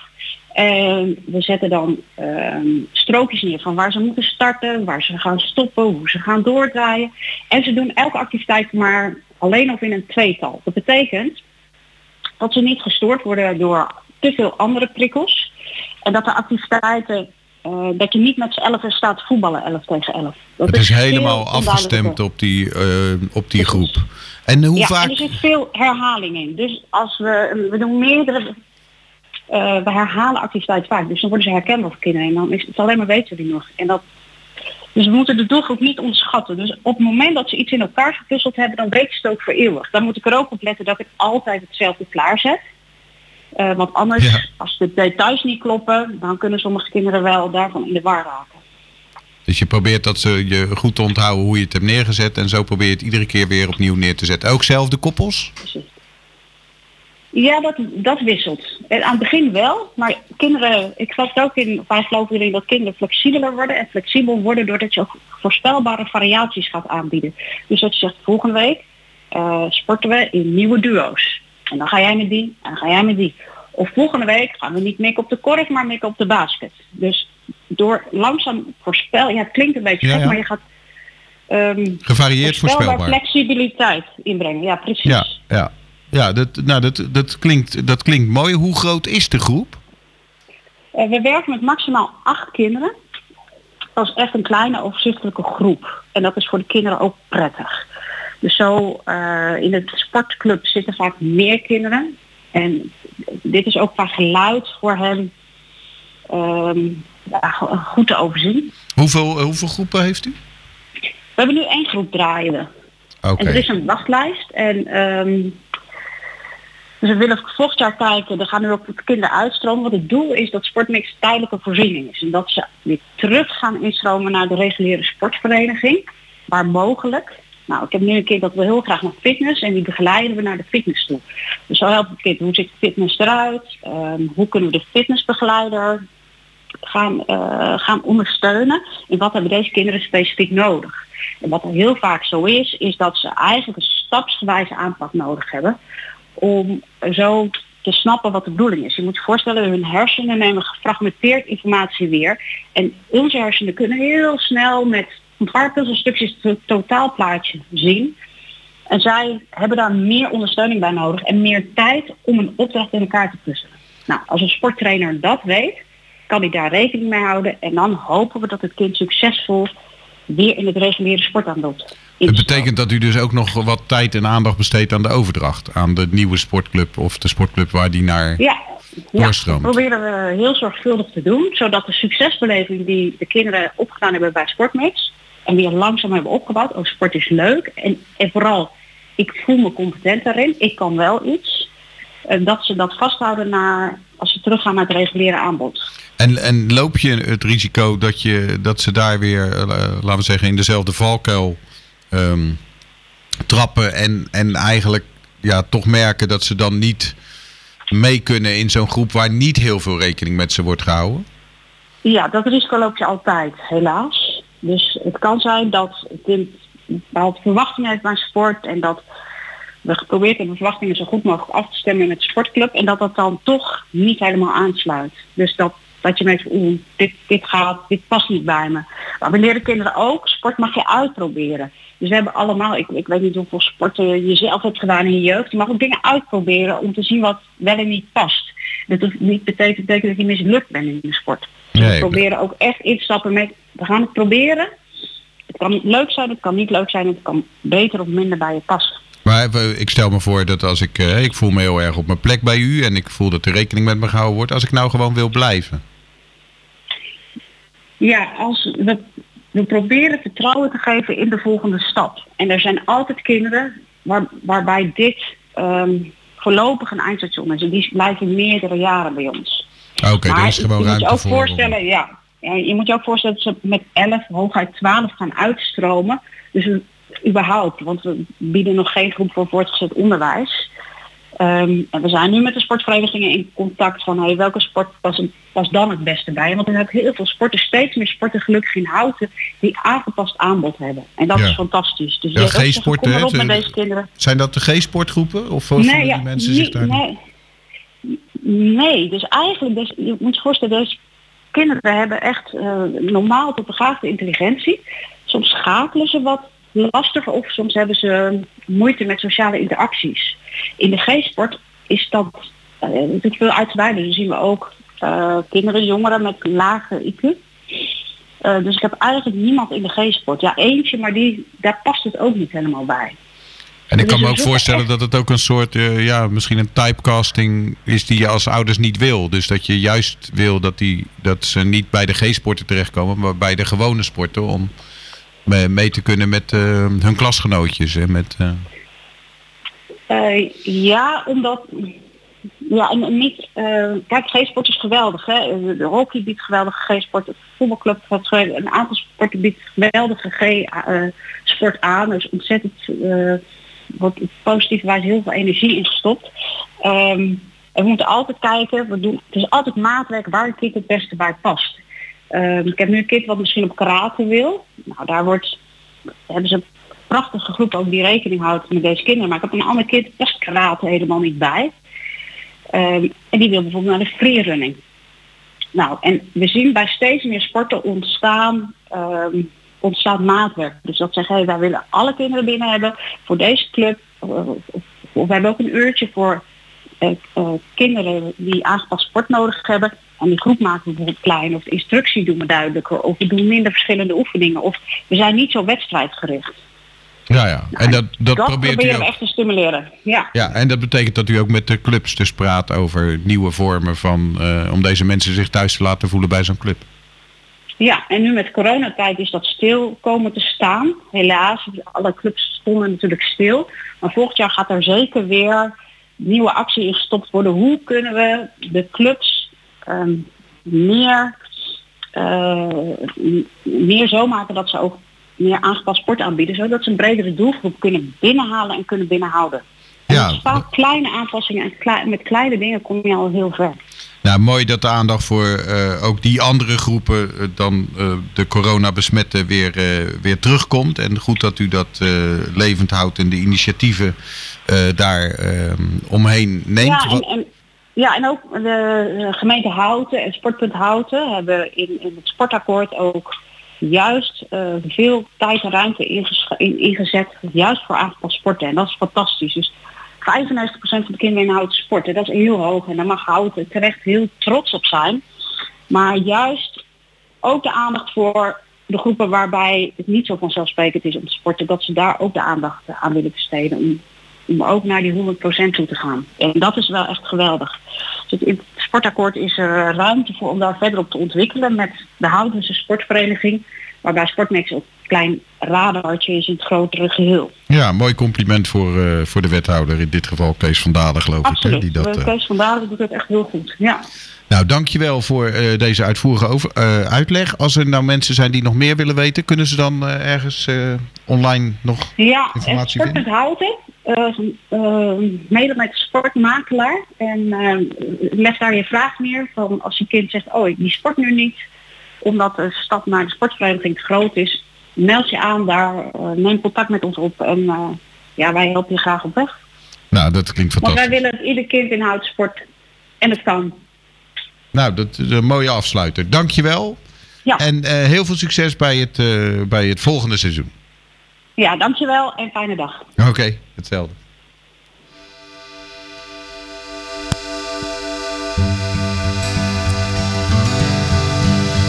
En we zetten dan ehm, strookjes neer van waar ze moeten starten, waar ze gaan stoppen, hoe ze gaan doordraaien. En ze doen elke activiteit maar alleen of in een tweetal. Dat betekent dat ze niet gestoord worden door te veel andere prikkels. En dat de activiteiten, eh, dat je niet met z'n elfen staat voetballen 11 tegen 11. Dat Het is helemaal afgestemd op die, eh, op die groep. En hoe ja, vaak... en er zit veel herhaling in. Dus als we, we doen meerdere, eh, we herhalen activiteiten vaak. Dus dan worden ze herkenbaar voor kinderen. En dan is het alleen maar weten die nog. En dat, dus we moeten de doelgroep niet onderschatten. Dus op het moment dat ze iets in elkaar gepuzzeld hebben, dan weten ze het ook voor eeuwig. Dan moet ik er ook op letten dat ik altijd hetzelfde klaarzet. Eh, want anders, Ja. als de details niet kloppen, dan kunnen sommige kinderen wel daarvan in de war raken. Dus je probeert dat ze je goed te onthouden hoe je het hebt neergezet. En zo probeer je het iedere keer weer opnieuw neer te zetten. Ook zelf de koppels? Ja, dat, dat wisselt. En aan het begin wel, maar kinderen, ik geloof er ook in, wij geloven erin dat kinderen flexibeler worden en flexibel worden doordat je ook voorspelbare variaties gaat aanbieden. Dus dat je zegt, volgende week eh, sporten we in nieuwe duo's. En dan ga jij met die en dan ga jij met die. Of volgende week gaan we niet mikken op de korf, maar mikken op de basket. Dus door langzaam voorspel, ja het klinkt een beetje Ja, gek, ja. maar je gaat ehm, Gevarieerd voorspelbaar. flexibiliteit inbrengen. Ja, precies. Ja, ja. ja dat, nou, dat, dat, klinkt, dat klinkt mooi. Hoe groot is de groep? Eh, we werken met maximaal acht kinderen. Dat is echt een kleine overzichtelijke groep. En dat is voor de kinderen ook prettig. Dus zo eh, in het sportclub zitten vaak meer kinderen. En dit is ook qua geluid voor hen ehm, ja, goed te overzien. Hoeveel, eh, hoeveel groepen heeft u? We hebben nu één groep draaien we. Oké. En er is een wachtlijst. En dus we willen volgend jaar kijken, er gaan nu ook kinderen uitstromen. Want het doel is dat Sportmix tijdelijke voorziening is. En dat ze weer terug gaan instromen naar de reguliere sportvereniging. Waar mogelijk. Nou, ik heb nu een keer dat we heel graag naar fitness en die begeleiden we naar de fitness toe. Dus zo helpen we kind, hoe ziet fitness eruit? Ehm, hoe kunnen we de fitnessbegeleider gaan, eh, gaan ondersteunen? En wat hebben deze kinderen specifiek nodig? En wat er heel vaak zo is, is dat ze eigenlijk een stapsgewijze aanpak nodig hebben om zo te snappen wat de bedoeling is. Je moet je voorstellen, hun hersenen nemen gefragmenteerd informatie weer. En onze hersenen kunnen heel snel met paar puzzelstukjes het totaalplaatje zien. En zij hebben daar meer ondersteuning bij nodig en meer tijd om een opdracht in elkaar te puzzelen. Nou, als een sporttrainer dat weet, kan hij daar rekening mee houden. En dan hopen we dat het kind succesvol weer in het reguliere sportaanbod Het betekent dat u dus ook nog wat tijd en aandacht besteedt aan de overdracht. Aan de nieuwe sportclub of de sportclub waar die naar Ja, ja, doorstroomt. dat proberen we heel zorgvuldig te doen, zodat de succesbeleving die de kinderen opgedaan hebben bij Sportmix en weer langzaam hebben opgebouwd, oh sport is leuk en, en vooral ik voel me competent daarin, ik kan wel iets, eh, dat ze dat vasthouden naar als ze teruggaan naar het reguliere aanbod. En, en loop je het risico dat, je, dat ze daar weer, eh, laten we zeggen, in dezelfde valkuil ehm, trappen en, en eigenlijk ja, toch merken dat ze dan niet mee kunnen in zo'n groep waar niet heel veel rekening met ze wordt gehouden? Ja, dat risico loop je altijd, helaas. Dus het kan zijn dat het kind bepaalde verwachtingen heeft bij sport en dat we geprobeerd hebben verwachtingen zo goed mogelijk af te stemmen met de sportclub en dat dat dan toch niet helemaal aansluit. Dus dat Dat je merkt, oeh, dit, dit gaat, dit past niet bij me. Maar we leren kinderen ook, sport mag je uitproberen. Dus we hebben allemaal, ik, ik weet niet hoeveel sporten je zelf hebt gedaan in je jeugd. Je mag ook dingen uitproberen om te zien wat wel en niet past. Dat hoeft niet betekent, betekent dat je mislukt bent in de sport. Dus Nee, we proberen ook echt instappen met, we gaan het proberen. Het kan leuk zijn, het kan niet leuk zijn, het kan beter of minder bij je passen. Maar ik stel me voor dat als ik, eh, ik voel me heel erg op mijn plek bij u en ik voel dat er rekening met me gehouden wordt, als ik nou gewoon wil blijven. Ja, als we, we proberen vertrouwen te geven in de volgende stap. En er zijn altijd kinderen waar, waarbij dit ehm, voorlopig een eindstation is. En die blijven meerdere jaren bij ons. Oké, er maar is gewoon je moet je ook voor. voorstellen, ja, ja, je moet je ook voorstellen dat ze met 11, hooguit 12 gaan uitstromen. Dus überhaupt, want we bieden nog geen groep voor voortgezet onderwijs. Ehm, en we zijn nu met de sportverenigingen in contact van hey, welke sport past, dan het beste bij. Want er zijn heel veel sporten, steeds meer sporten gelukkig in houten, die aangepast aanbod hebben. En dat Ja. is fantastisch. Dus Ja, G-sporten, met ze- deze kinderen. Zijn dat de G-sportgroepen? Of Nee, die ja, mensen zich daar nee. Nee, dus eigenlijk, dus, je moet je voorstellen, deze kinderen hebben echt eh, normaal tot begaafde intelligentie. Soms schakelen ze wat lastiger of soms hebben ze moeite met sociale interacties. In de G-sport is dat eh, natuurlijk veel uitgebreider. Dus zien we ook eh, kinderen, jongeren met lage IQ. Eh, dus ik heb eigenlijk niemand in de G-sport. Ja, eentje, maar die, daar past het ook niet helemaal bij. En ik Dus kan me ook voorstellen dat het ook een soort, eh, ja, misschien een typecasting is die je als ouders niet wil. Dus dat je juist wil dat, die, dat ze niet bij de G-sporten terechtkomen, maar bij de gewone sporten om mee, te kunnen met eh, hun klasgenootjes. En met, eh, Eh, ja, omdat... Ja, en niet... kijk, G-sport is geweldig. Hè? De hockey biedt geweldige G-sport. De voetbalclub een aantal sporten biedt geweldige G-sport aan. Is ontzettend... eh wordt op positieve wijze heel veel energie in gestopt. Ehm, en we moeten altijd kijken, we doen, het is altijd maatwerk waar kind het beste bij past. Ehm, ik heb nu een kind wat misschien op karate wil. Nou, daar wordt, hebben ze een prachtige groep ook die rekening houdt met deze kinderen. Maar ik heb een ander kind, daar karate helemaal niet bij. Ehm, en die wil bijvoorbeeld naar de freerunning. Nou, en we zien bij steeds meer sporten ontstaan, ehm, ontstaat maatwerk. Dus dat zeggen, hey, wij willen alle kinderen binnen hebben voor deze club. Of we hebben ook een uurtje voor eh, eh, kinderen die aangepast sport nodig hebben. En die groep maken we bijvoorbeeld klein. Of de instructie doen we duidelijker. Of we doen minder verschillende oefeningen. Of we zijn niet zo wedstrijdgericht. ja, ja. En dat, dat, Dat probeert u proberen we ook. echt te stimuleren. Ja. Ja, en dat betekent dat u ook met de clubs dus praat over nieuwe vormen van, eh, om deze mensen zich thuis te laten voelen bij zo'n club. Ja, en nu met coronatijd is dat stil komen te staan. Helaas, alle clubs stonden natuurlijk stil. Maar volgend jaar gaat er zeker weer nieuwe actie in gestopt worden. Hoe kunnen we de clubs ehm, meer, eh, meer zo maken dat ze ook meer aangepast sport aanbieden. Zodat ze een bredere doelgroep kunnen binnenhalen en kunnen binnenhouden. En Ja. vaak kleine aanpassingen en met kleine dingen kom je al heel ver. Nou, mooi dat de aandacht voor eh, ook die andere groepen eh, dan eh, de corona-besmetten weer, weer terugkomt. En goed dat u dat levend houdt en de initiatieven daar eh, omheen neemt. Ja, en, Wat- en, ja, en ook de gemeente Houten en Sportpunt Houten hebben in, in het sportakkoord ook juist eh, veel tijd en ruimte in- ingezet, juist voor aangepast sporten. En dat is fantastisch. Dus 95% van de kinderen in Houten sporten, dat is heel hoog. En daar mag Houten terecht heel trots op zijn. Maar juist ook de aandacht voor de groepen waarbij het niet zo vanzelfsprekend is om te sporten, dat ze daar ook de aandacht aan willen besteden. Om, om ook naar die 100% toe te gaan. En dat is wel echt geweldig. Dus in het sportakkoord is er ruimte voor om daar verder op te ontwikkelen met de Houtense sportvereniging, waarbij Sportmix een klein radartje is in het grotere geheel. Ja, mooi compliment voor, eh, voor de wethouder, in dit geval Kees van Dalen geloof ik. Hè, die dat, eh, Kees van Dalen doet het echt heel goed. Ja. Nou, dankjewel voor eh, deze uitvoerige over, eh, uitleg. Als er nou mensen zijn die nog meer willen weten, kunnen ze dan eh, ergens eh, online nog Ja, informatie vinden? Sportpunt Houten, eh eh, mede met de sportmakelaar. En eh, leg daar je vraag neer van als je kind zegt, oh ik die sport nu niet, omdat de stap naar de sportvereniging te groot is, meld je aan daar, eh, neem contact met ons op en eh, ja, wij helpen je graag op weg. Nou, dat klinkt Want wij fantastisch. willen dat ieder kind in hout sport en het kan. Nou, dat is een mooie afsluiter. Dankjewel. Ja. En eh, heel veel succes bij het, bij het volgende seizoen. Ja, dankjewel en fijne dag. Oké, hetzelfde.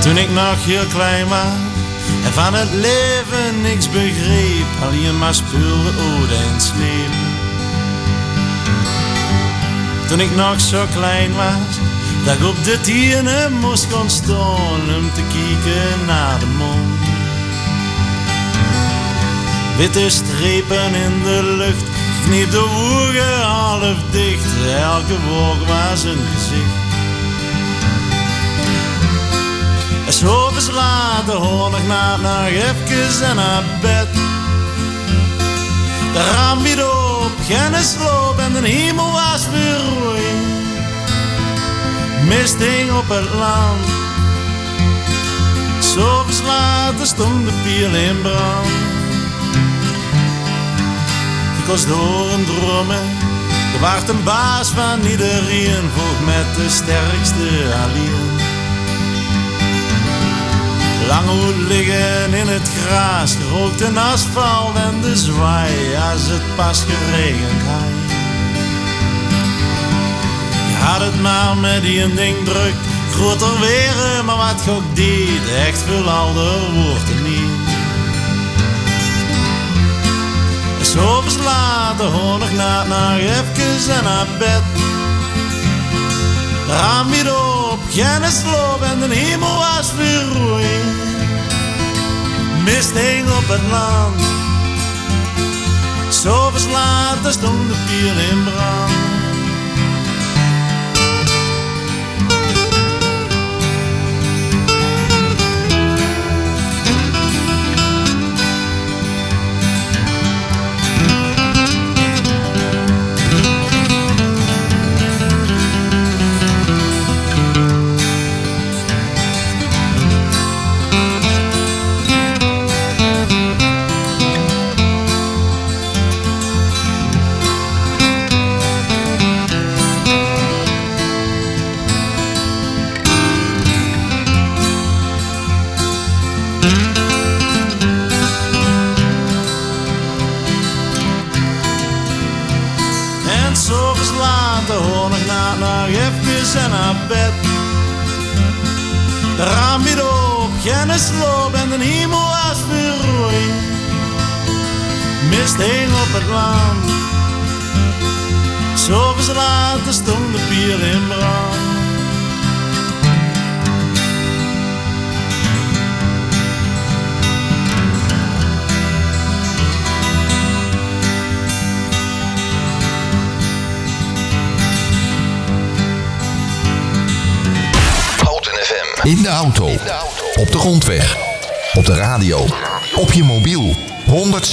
Toen ik nog heel klein was en van het leven niks begreep, alleen maar speelde ode en sleep. Toen ik nog zo klein was, dat ik op de tienen moest gaan staan om te kijken naar de mond. Witte strepen in de lucht, kniep de woegen half dicht, elke wolk was een gezicht. En s'avonds later hoor ik na nog even en naar bed. De raam weer op, geen sloop en de hemel was weer rooi. Mist hing op het land. S'avonds later stond de piel in brand. Was door een dromen. Er wacht een baas van iedereen, volg met de sterkste alleen. Lang hoed liggen in het gras, gerookt en asfalt en de zwaai als het pas geregend had. Je had het maar met die een ding druk, groter weer, maar wat ook deed, echt veel ouder wordt het niet. En s'avonds later hoor ik na nog even en naar bed. Raam weer op, geen sloop en de hemel was weer rooi. Mist hing op het land. S'avonds later stond de pier in brand.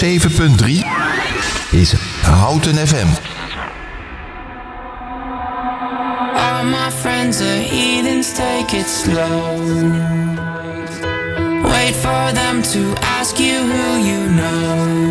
107.3 is Houten FM. All my friends are heathens, take it slow. Wait for them to ask you who you know.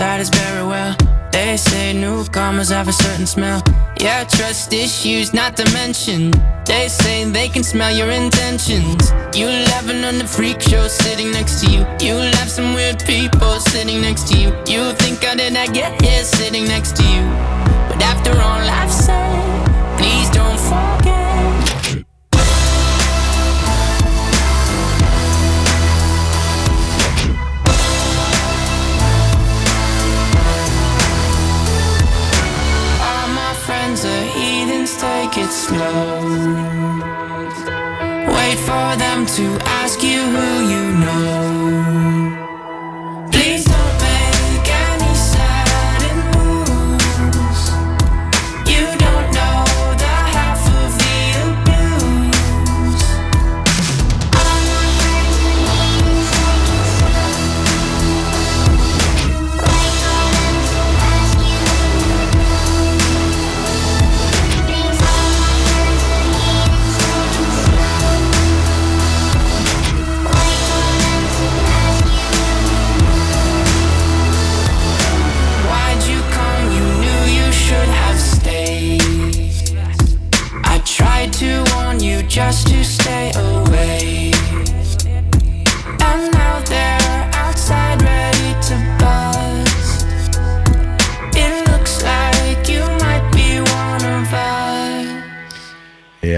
Outsiders very well. They say newcomers have a certain smell. Yeah, trust issues not to mention. They say they can smell your intentions. You laughing on the freak show sitting next to you. You laugh some weird people sitting next to you. You think how did I get here sitting next to you? But after all I've said, it slow. Wait for them to ask you who you know.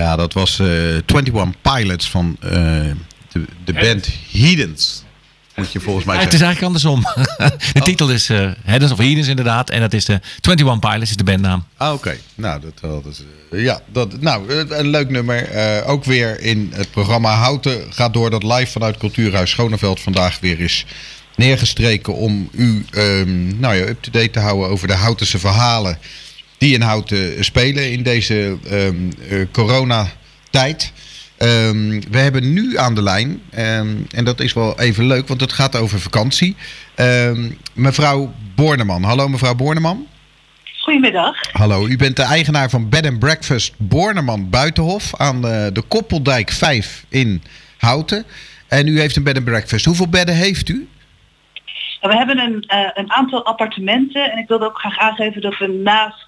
Ja, dat was eh 21 Pilots van eh, de, de band Heathens. Moet je volgens mij Ja, het is zeggen. eigenlijk andersom. <laughs> de titel is eh Headens of Heathens inderdaad. En dat is de 21 Pilots, is de bandnaam. Ah, oké. Nou, dat, dat is, eh, ja, dat, nou, eh, een leuk nummer. Eh, ook weer in het programma Houten gaat door dat live vanuit Cultuurhuis Schoneveld vandaag weer is neergestreken om u ehm, nou ja, up-to-date te houden over de Houtense verhalen die in Houten spelen in deze eh, coronatijd. Ehm, we hebben nu aan de lijn, ehm, en dat is wel even leuk, want het gaat over vakantie. Mevrouw Borneman. Hallo mevrouw Borneman. Goedemiddag. Hallo, u bent de eigenaar van Bed and Breakfast Borneman Buitenhof aan de, de Koppeldijk 5 in Houten. En u heeft een bed and breakfast. Hoeveel bedden heeft u? We hebben een, eh, een aantal appartementen en ik wilde ook graag aangeven dat we naast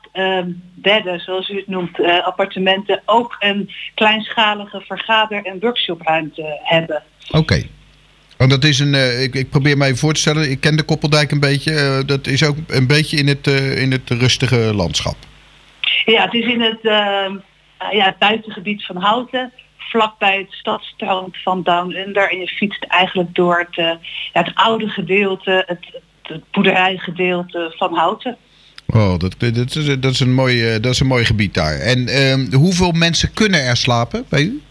bedden, zoals u het noemt, eh, appartementen, ook een kleinschalige vergader- en workshopruimte hebben. Oké. Want dat is een, eh, ik, ik probeer even voor te stellen, ik ken de Koppeldijk een beetje. eh, dat is ook een beetje in het, in het rustige landschap. Ja, het is in het, ehm, eh, ja, het buitengebied van Houten, vlakbij het stadstrand van Down Under. En je fietst eigenlijk door het, het oude gedeelte, het, het, het boerderijgedeelte van Houten. Oh, dat, dat, is, dat, is een mooi, eh, dat is een mooi gebied daar. En ehm, hoeveel mensen kunnen er slapen bij u?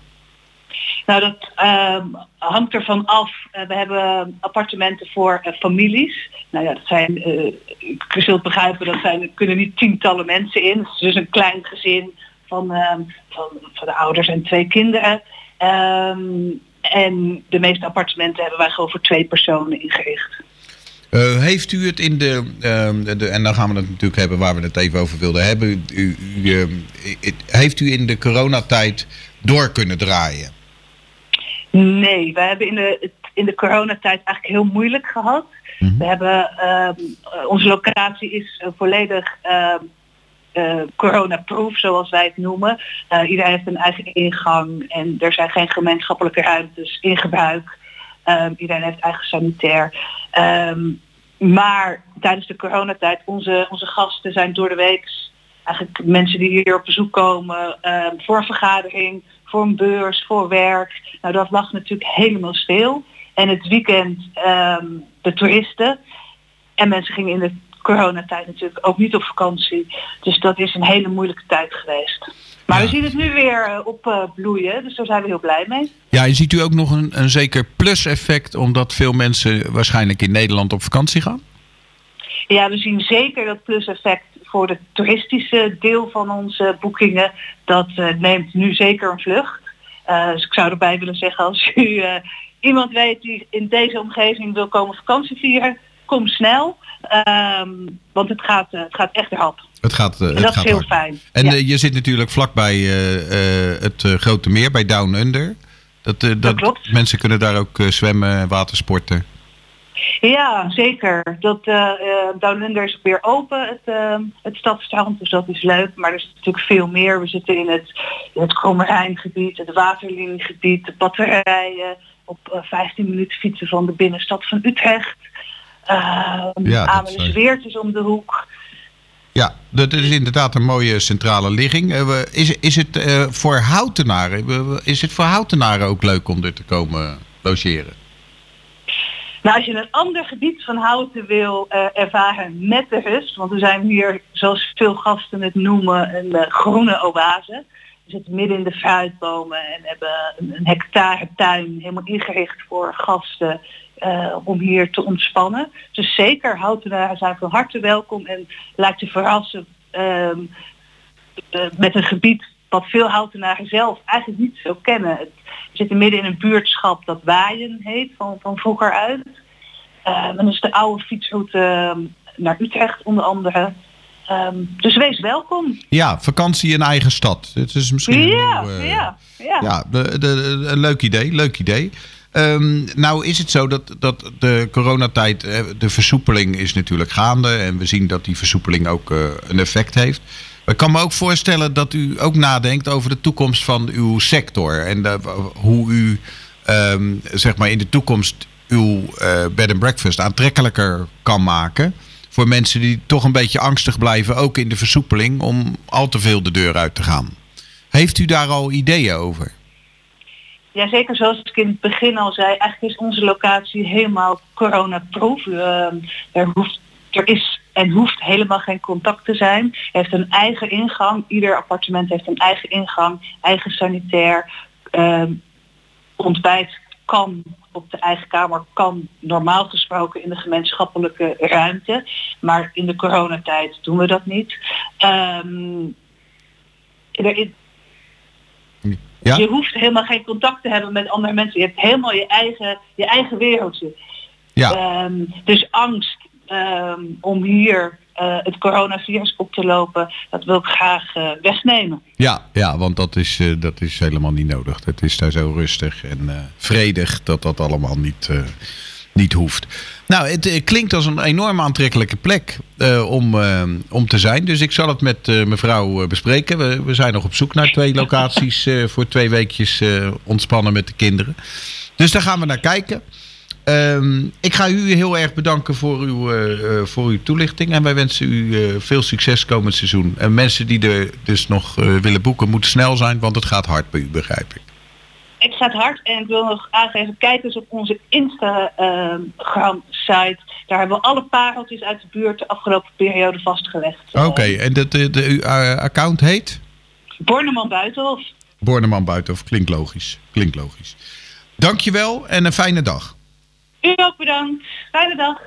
Nou, dat ehm, hangt ervan af. Eh, we hebben appartementen voor eh, families. Nou ja, dat zijn, eh, je zult begrijpen, dat zijn, er kunnen niet tientallen mensen in. Het is dus een klein gezin van, ehm, van, van de ouders en twee kinderen. En de meeste appartementen hebben wij gewoon voor twee personen ingericht. Eh, heeft u het in de, ehm, de, en dan gaan we het natuurlijk hebben waar we het even over wilden hebben. U, u, heeft u in de coronatijd door kunnen draaien? Nee, we hebben in de, in de coronatijd eigenlijk heel moeilijk gehad. We hebben, ehm, eh, onze locatie is eh, volledig eh, corona-proof, zoals wij het noemen. Iedereen heeft een eigen ingang en er zijn geen gemeenschappelijke ruimtes in gebruik. Iedereen heeft eigen sanitair. Ehm, maar tijdens de coronatijd, onze, onze gasten zijn door de week eigenlijk mensen die hier op bezoek komen ehm, voor een vergadering, voor een beurs, voor werk. Nou, dat lag natuurlijk helemaal stil. En het weekend ehm, de toeristen. En mensen gingen in de coronatijd natuurlijk ook niet op vakantie. Dus dat is een hele moeilijke tijd geweest. Maar we zien het nu weer eh, opbloeien, dus daar zijn we heel blij mee. Ja, en ziet u ook nog een, een zeker plus-effect omdat veel mensen waarschijnlijk in Nederland op vakantie gaan? Ja, we zien zeker dat plus-effect voor de toeristische deel van onze boekingen. Dat eh, neemt nu zeker een vlucht. Eh, dus ik zou erbij willen zeggen, als u eh, iemand weet die in deze omgeving wil komen vakantie vieren, kom snel. Ehm, want het gaat, eh, het gaat echt erop. Het gaat, eh, En het dat gaat is heel hard. fijn. En Ja. eh, je zit natuurlijk vlakbij het Grote Meer, bij Down Under. Dat, eh, dat, klopt. Mensen kunnen daar ook zwemmen, watersporten. Ja, zeker. Dat uh, Downlinder is weer open, het, uh, het stadstrand, dus dat is leuk. Maar er is natuurlijk veel meer. We zitten in het, in het Kromerijngebied, het Waterliniegebied, de batterijen. Op uh, 15 minuten fietsen van de binnenstad van Utrecht. Ja, dat Amelisweert is om de hoek. Ja, dat is inderdaad een mooie centrale ligging. Eh, we- Is, is het eh, voor houtenaren, is het voor houtenaren ook leuk om er te komen logeren? Nou, als je een ander gebied van Houten wil eh, ervaren met de rust, want we zijn hier, zoals veel gasten het noemen, een groene oase. We zitten midden in de fruitbomen en hebben een, een hectare tuin helemaal ingericht voor gasten eh, om hier te ontspannen. Dus zeker, Houtenaren zijn van harte welkom en laat je verrassen ehm, eh, met een gebied wat veel Houtenaren zelf eigenlijk niet zo kennen. Het, we zitten midden in een buurtschap dat Waaien heet, van, van vroeger uit. Ehm, en dat is de oude fietsroute ehm, naar Utrecht onder andere. Dus wees welkom. Ja, vakantie in eigen stad. Het is misschien Ja, nieuw, eh, ja, ja. Ja, de, de, een leuk idee, leuk idee. Ehm, nou is het zo dat, dat de coronatijd, eh, de versoepeling is natuurlijk gaande. En we zien dat die versoepeling ook eh, een effect heeft. Ik kan me ook voorstellen dat u ook nadenkt over de toekomst van uw sector. En de- hoe u ehm, zeg maar in de toekomst uw eh, bed and breakfast aantrekkelijker kan maken. Voor mensen die toch een beetje angstig blijven, ook in de versoepeling, om al te veel de deur uit te gaan. Heeft u daar al ideeën over? Ja, zeker zoals ik in het begin al zei, eigenlijk is onze locatie helemaal coronaproof. Ehm, er, hoeft, er is en hoeft helemaal geen contact te zijn. Er heeft een eigen ingang. Ieder appartement heeft een eigen ingang, eigen sanitair. Ehm, ontbijt kan op de eigen kamer, kan normaal gesproken in de gemeenschappelijke ruimte. Maar in de coronatijd doen we dat niet. Ehm, er Ja? je hoeft helemaal geen contact te hebben met andere mensen. Je hebt helemaal je eigen, je eigen wereldje. Ja. Ehm, dus angst ehm, om hier eh, het coronavirus op te lopen, dat wil ik graag eh, wegnemen. Ja, ja want dat is, eh, dat is helemaal niet nodig. Het is daar zo rustig en vredig dat dat allemaal niet, niet hoeft. Nou, het eh, klinkt als een enorm aantrekkelijke plek eh, om, eh, om te zijn. Dus ik zal het met mevrouw bespreken. We, we zijn nog op zoek naar twee locaties <laughs> voor twee weekjes ontspannen met de kinderen. Dus daar gaan we naar kijken. Ehm, ik ga u heel erg bedanken voor uw, voor uw toelichting. En wij wensen u veel succes komend seizoen. En mensen die er dus nog willen boeken, moeten snel zijn, want het gaat hard bij u, begrijp ik. Het gaat hard en ik wil nog aangeven, kijk eens op onze Instagram site. Daar hebben we alle pareltjes uit de buurt de afgelopen periode vastgelegd. Oké, en dat, de, de, uw eh, account heet? Borneman Buitenhof. Borneman Buitenhof. Klinkt logisch. Klinkt logisch. Dankjewel en een fijne dag. U ook bedankt. Fijne dag.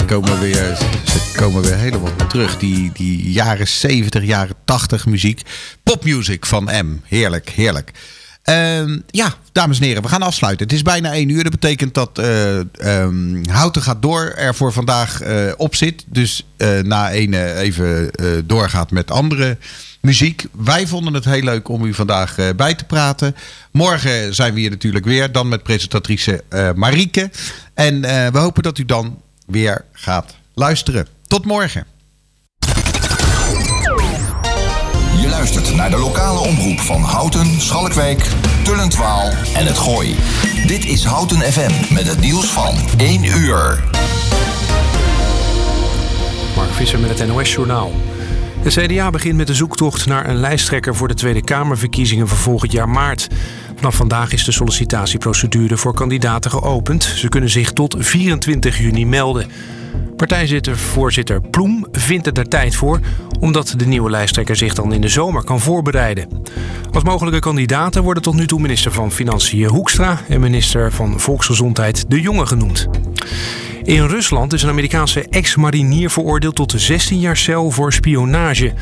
Komen weer, ze komen weer helemaal terug. Die, die jaren 70, jaren 80 muziek. Popmuziek van M. Heerlijk, heerlijk. Ehm, ja, dames en heren, we gaan afsluiten. Het is bijna één uur. Dat betekent dat ehm, Houten gaat door er voor vandaag eh, op zit. Dus eh, na één even doorgaat met andere muziek. Wij vonden het heel leuk om u vandaag bij te praten. Morgen zijn we hier natuurlijk weer. Dan met presentatrice Marieke. En we hopen dat u dan weer gaat luisteren. Tot morgen. Je luistert naar de lokale omroep van Houten, Schalkwijk, Tullentwaal en het Gooi. Dit is Houten FM met het nieuws van 1 uur. Mark Visser met het NOS-journaal. De CDA begint met de zoektocht naar een lijsttrekker voor de Tweede Kamerverkiezingen van volgend jaar maart. Vanaf vandaag is de sollicitatieprocedure voor kandidaten geopend. Ze kunnen zich tot 24 juni melden. Partijvoorzitter Ploem vindt er daar tijd voor, omdat de nieuwe lijsttrekker zich dan in de zomer kan voorbereiden. Als mogelijke kandidaten worden tot nu toe minister van Financiën Hoekstra en minister van Volksgezondheid De Jonge genoemd. In Rusland is een Amerikaanse ex-marinier veroordeeld tot 16 jaar cel voor spionage.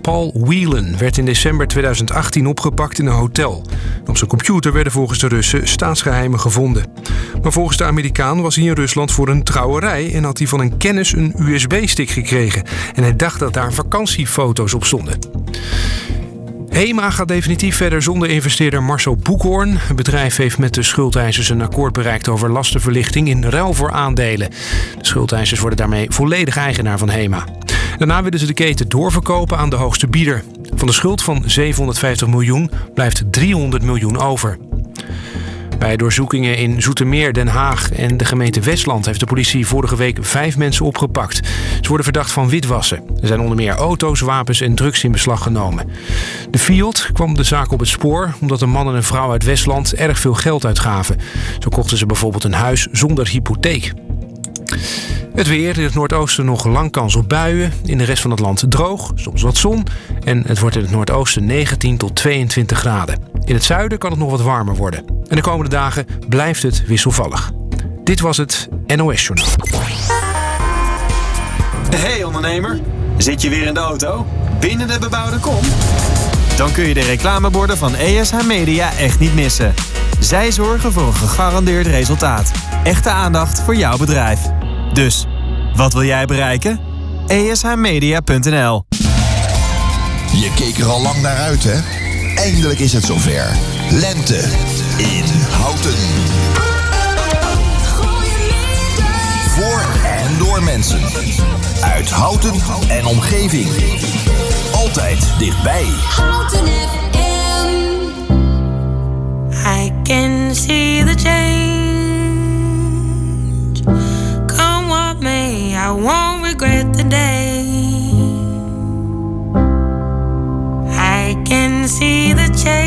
Paul Whelan werd in december 2018 opgepakt in een hotel. Op zijn computer werden volgens de Russen staatsgeheimen gevonden. Maar volgens de Amerikaan was hij in Rusland voor een trouwerij en had hij van een kennis een USB-stick gekregen. En hij dacht dat daar vakantiefoto's op stonden. HEMA gaat definitief verder zonder investeerder Marcel Boekhoorn. Het bedrijf heeft met de schuldeisers een akkoord bereikt over lastenverlichting in ruil voor aandelen. De schuldeisers worden daarmee volledig eigenaar van HEMA. Daarna willen ze de keten doorverkopen aan de hoogste bieder. Van de schuld van 750 miljoen blijft 300 miljoen over. Bij doorzoekingen in Zoetermeer, Den Haag en de gemeente Westland heeft de politie vorige week vijf mensen opgepakt. Ze worden verdacht van witwassen. Er zijn onder meer auto's, wapens en drugs in beslag genomen. De Field kwam de zaak op het spoor omdat een man en een vrouw uit Westland erg veel geld uitgaven. Zo kochten ze bijvoorbeeld een huis zonder hypotheek. Het weer in het noordoosten nog lang kans op buien. In de rest van het land droog, soms wat zon. En het wordt in het noordoosten 19 tot 22 graden. In het zuiden kan het nog wat warmer worden. En de komende dagen blijft het wisselvallig. Dit was het NOS Journaal. Hey ondernemer, zit je weer in de auto? Binnen de bebouwde kom? Dan kun je de reclameborden van ESH Media echt niet missen. Zij zorgen voor een gegarandeerd resultaat. Echte aandacht voor jouw bedrijf. Dus, wat wil jij bereiken? ESHmedia.nl Je keek er al lang naar uit, hè? Eindelijk is het zover. Lente in Houten. Voor en door mensen. Uit Houten en omgeving. Altijd dichtbij. I can see the change. I won't regret the day. I can see the change.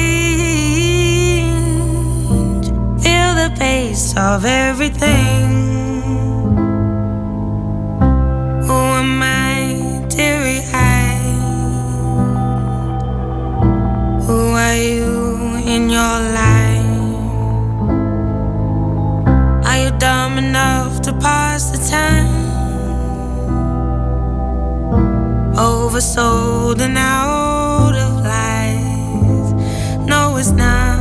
Feel the pace of everything. Who am I, teary eyed? Who are you in your life? Are you dumb enough to pass the time? Oversold and out of life. No, it's not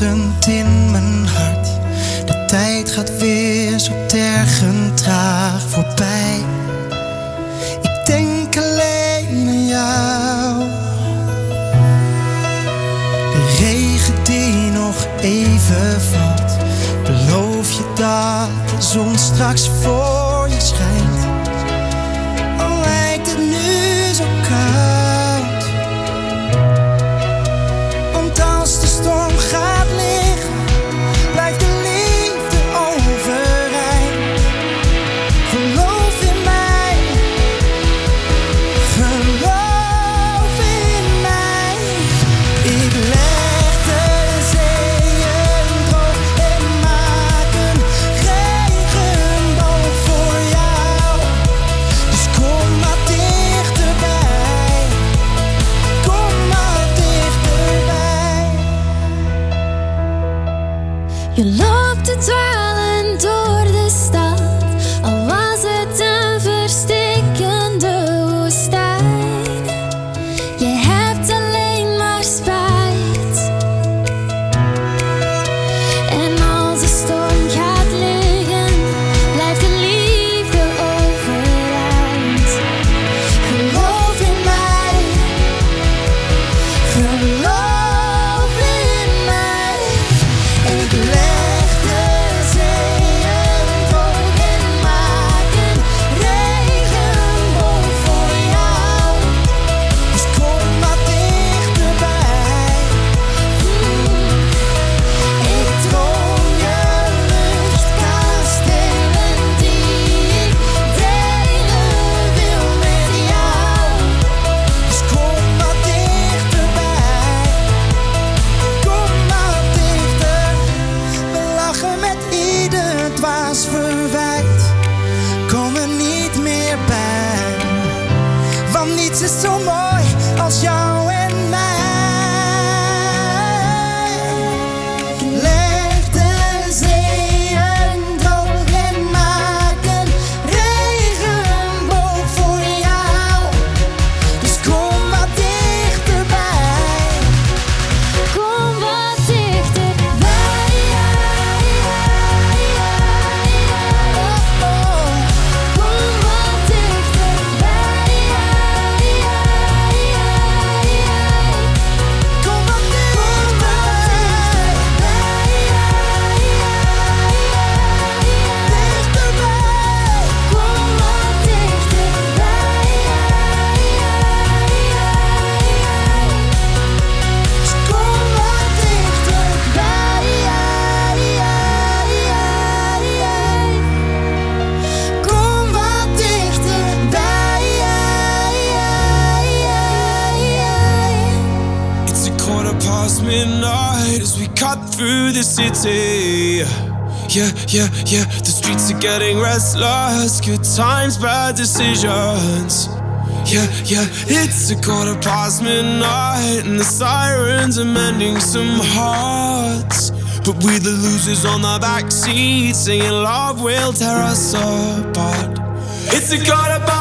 in mijn hart. De tijd gaat weer zo tergend traag voorbij. Ik denk alleen aan jou. De regen die nog even valt, beloof je dat de zon straks voor. You love city. Yeah, yeah, yeah. The streets are getting restless. Good times, bad decisions. Yeah, yeah. It's a quarter past midnight, and the sirens are mending some hearts. But we the losers on the back seat, singing love will tear us apart. It's a quarter past.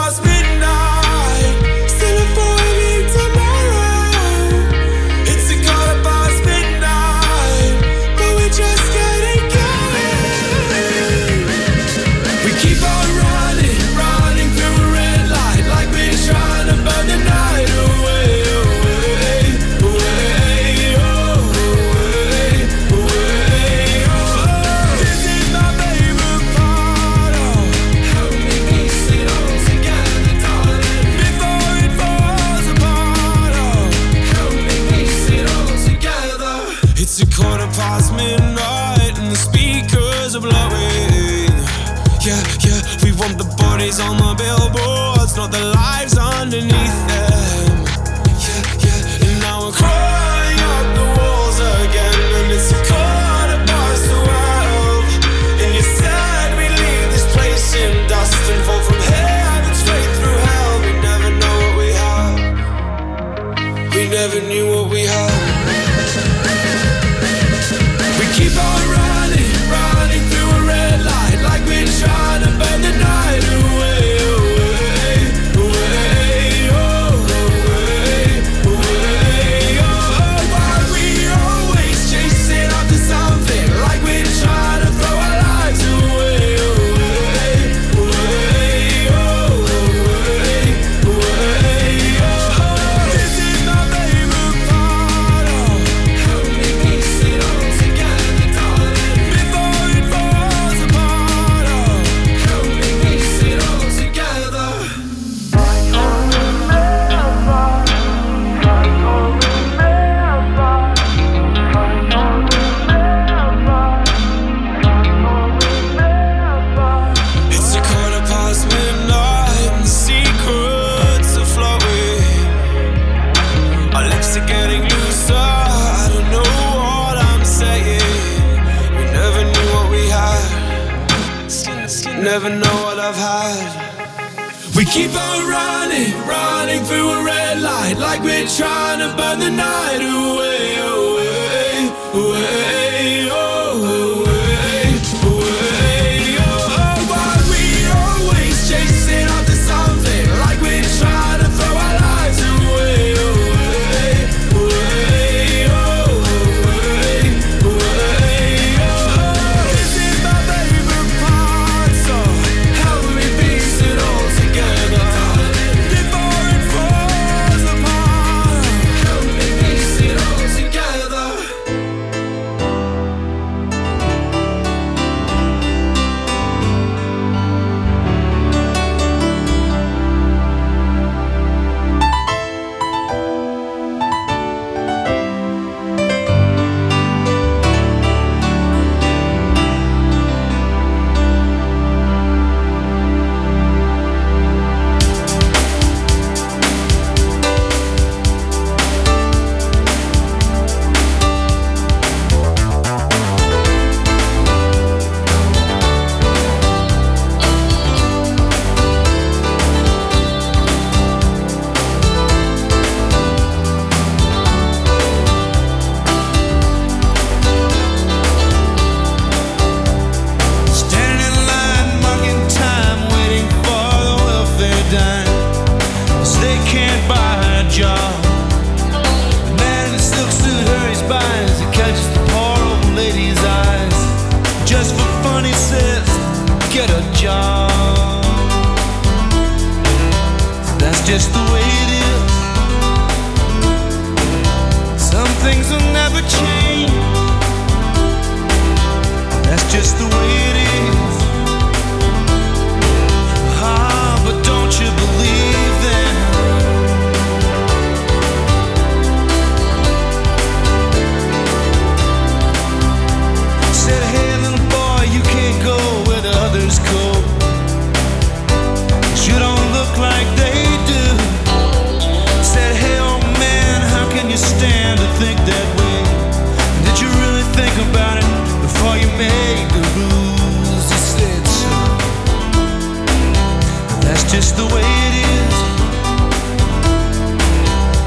just the way it is.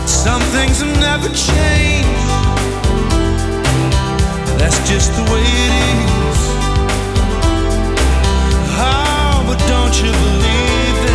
Some things have never changed. That's just the way it is. Oh, but don't you believe that?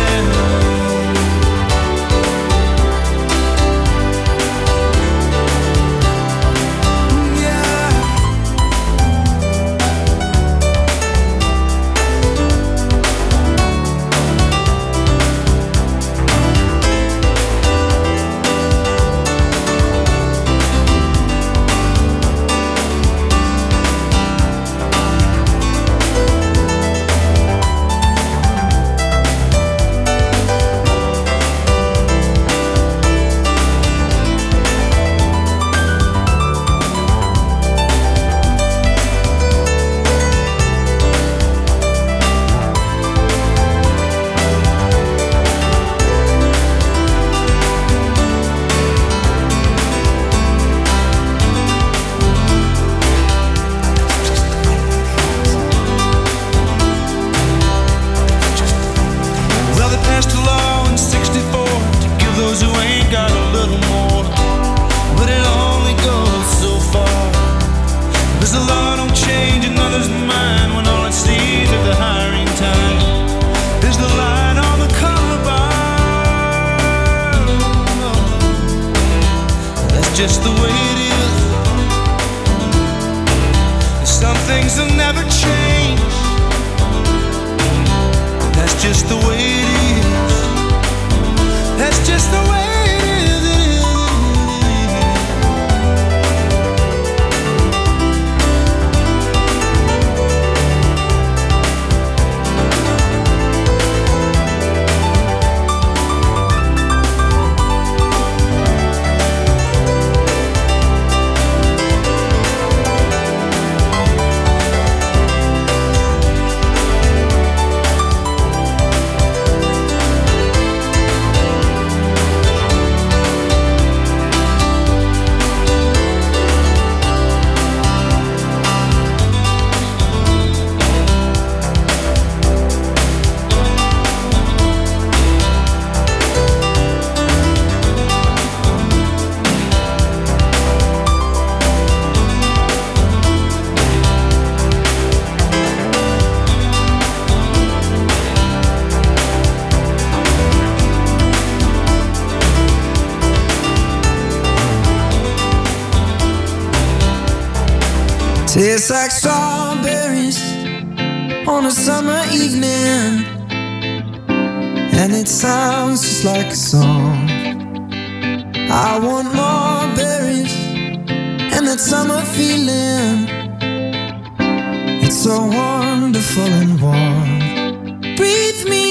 Tastes like strawberries on a summer evening, and it sounds just like a song. I want more berries and that summer feeling. It's so wonderful and warm. Breathe me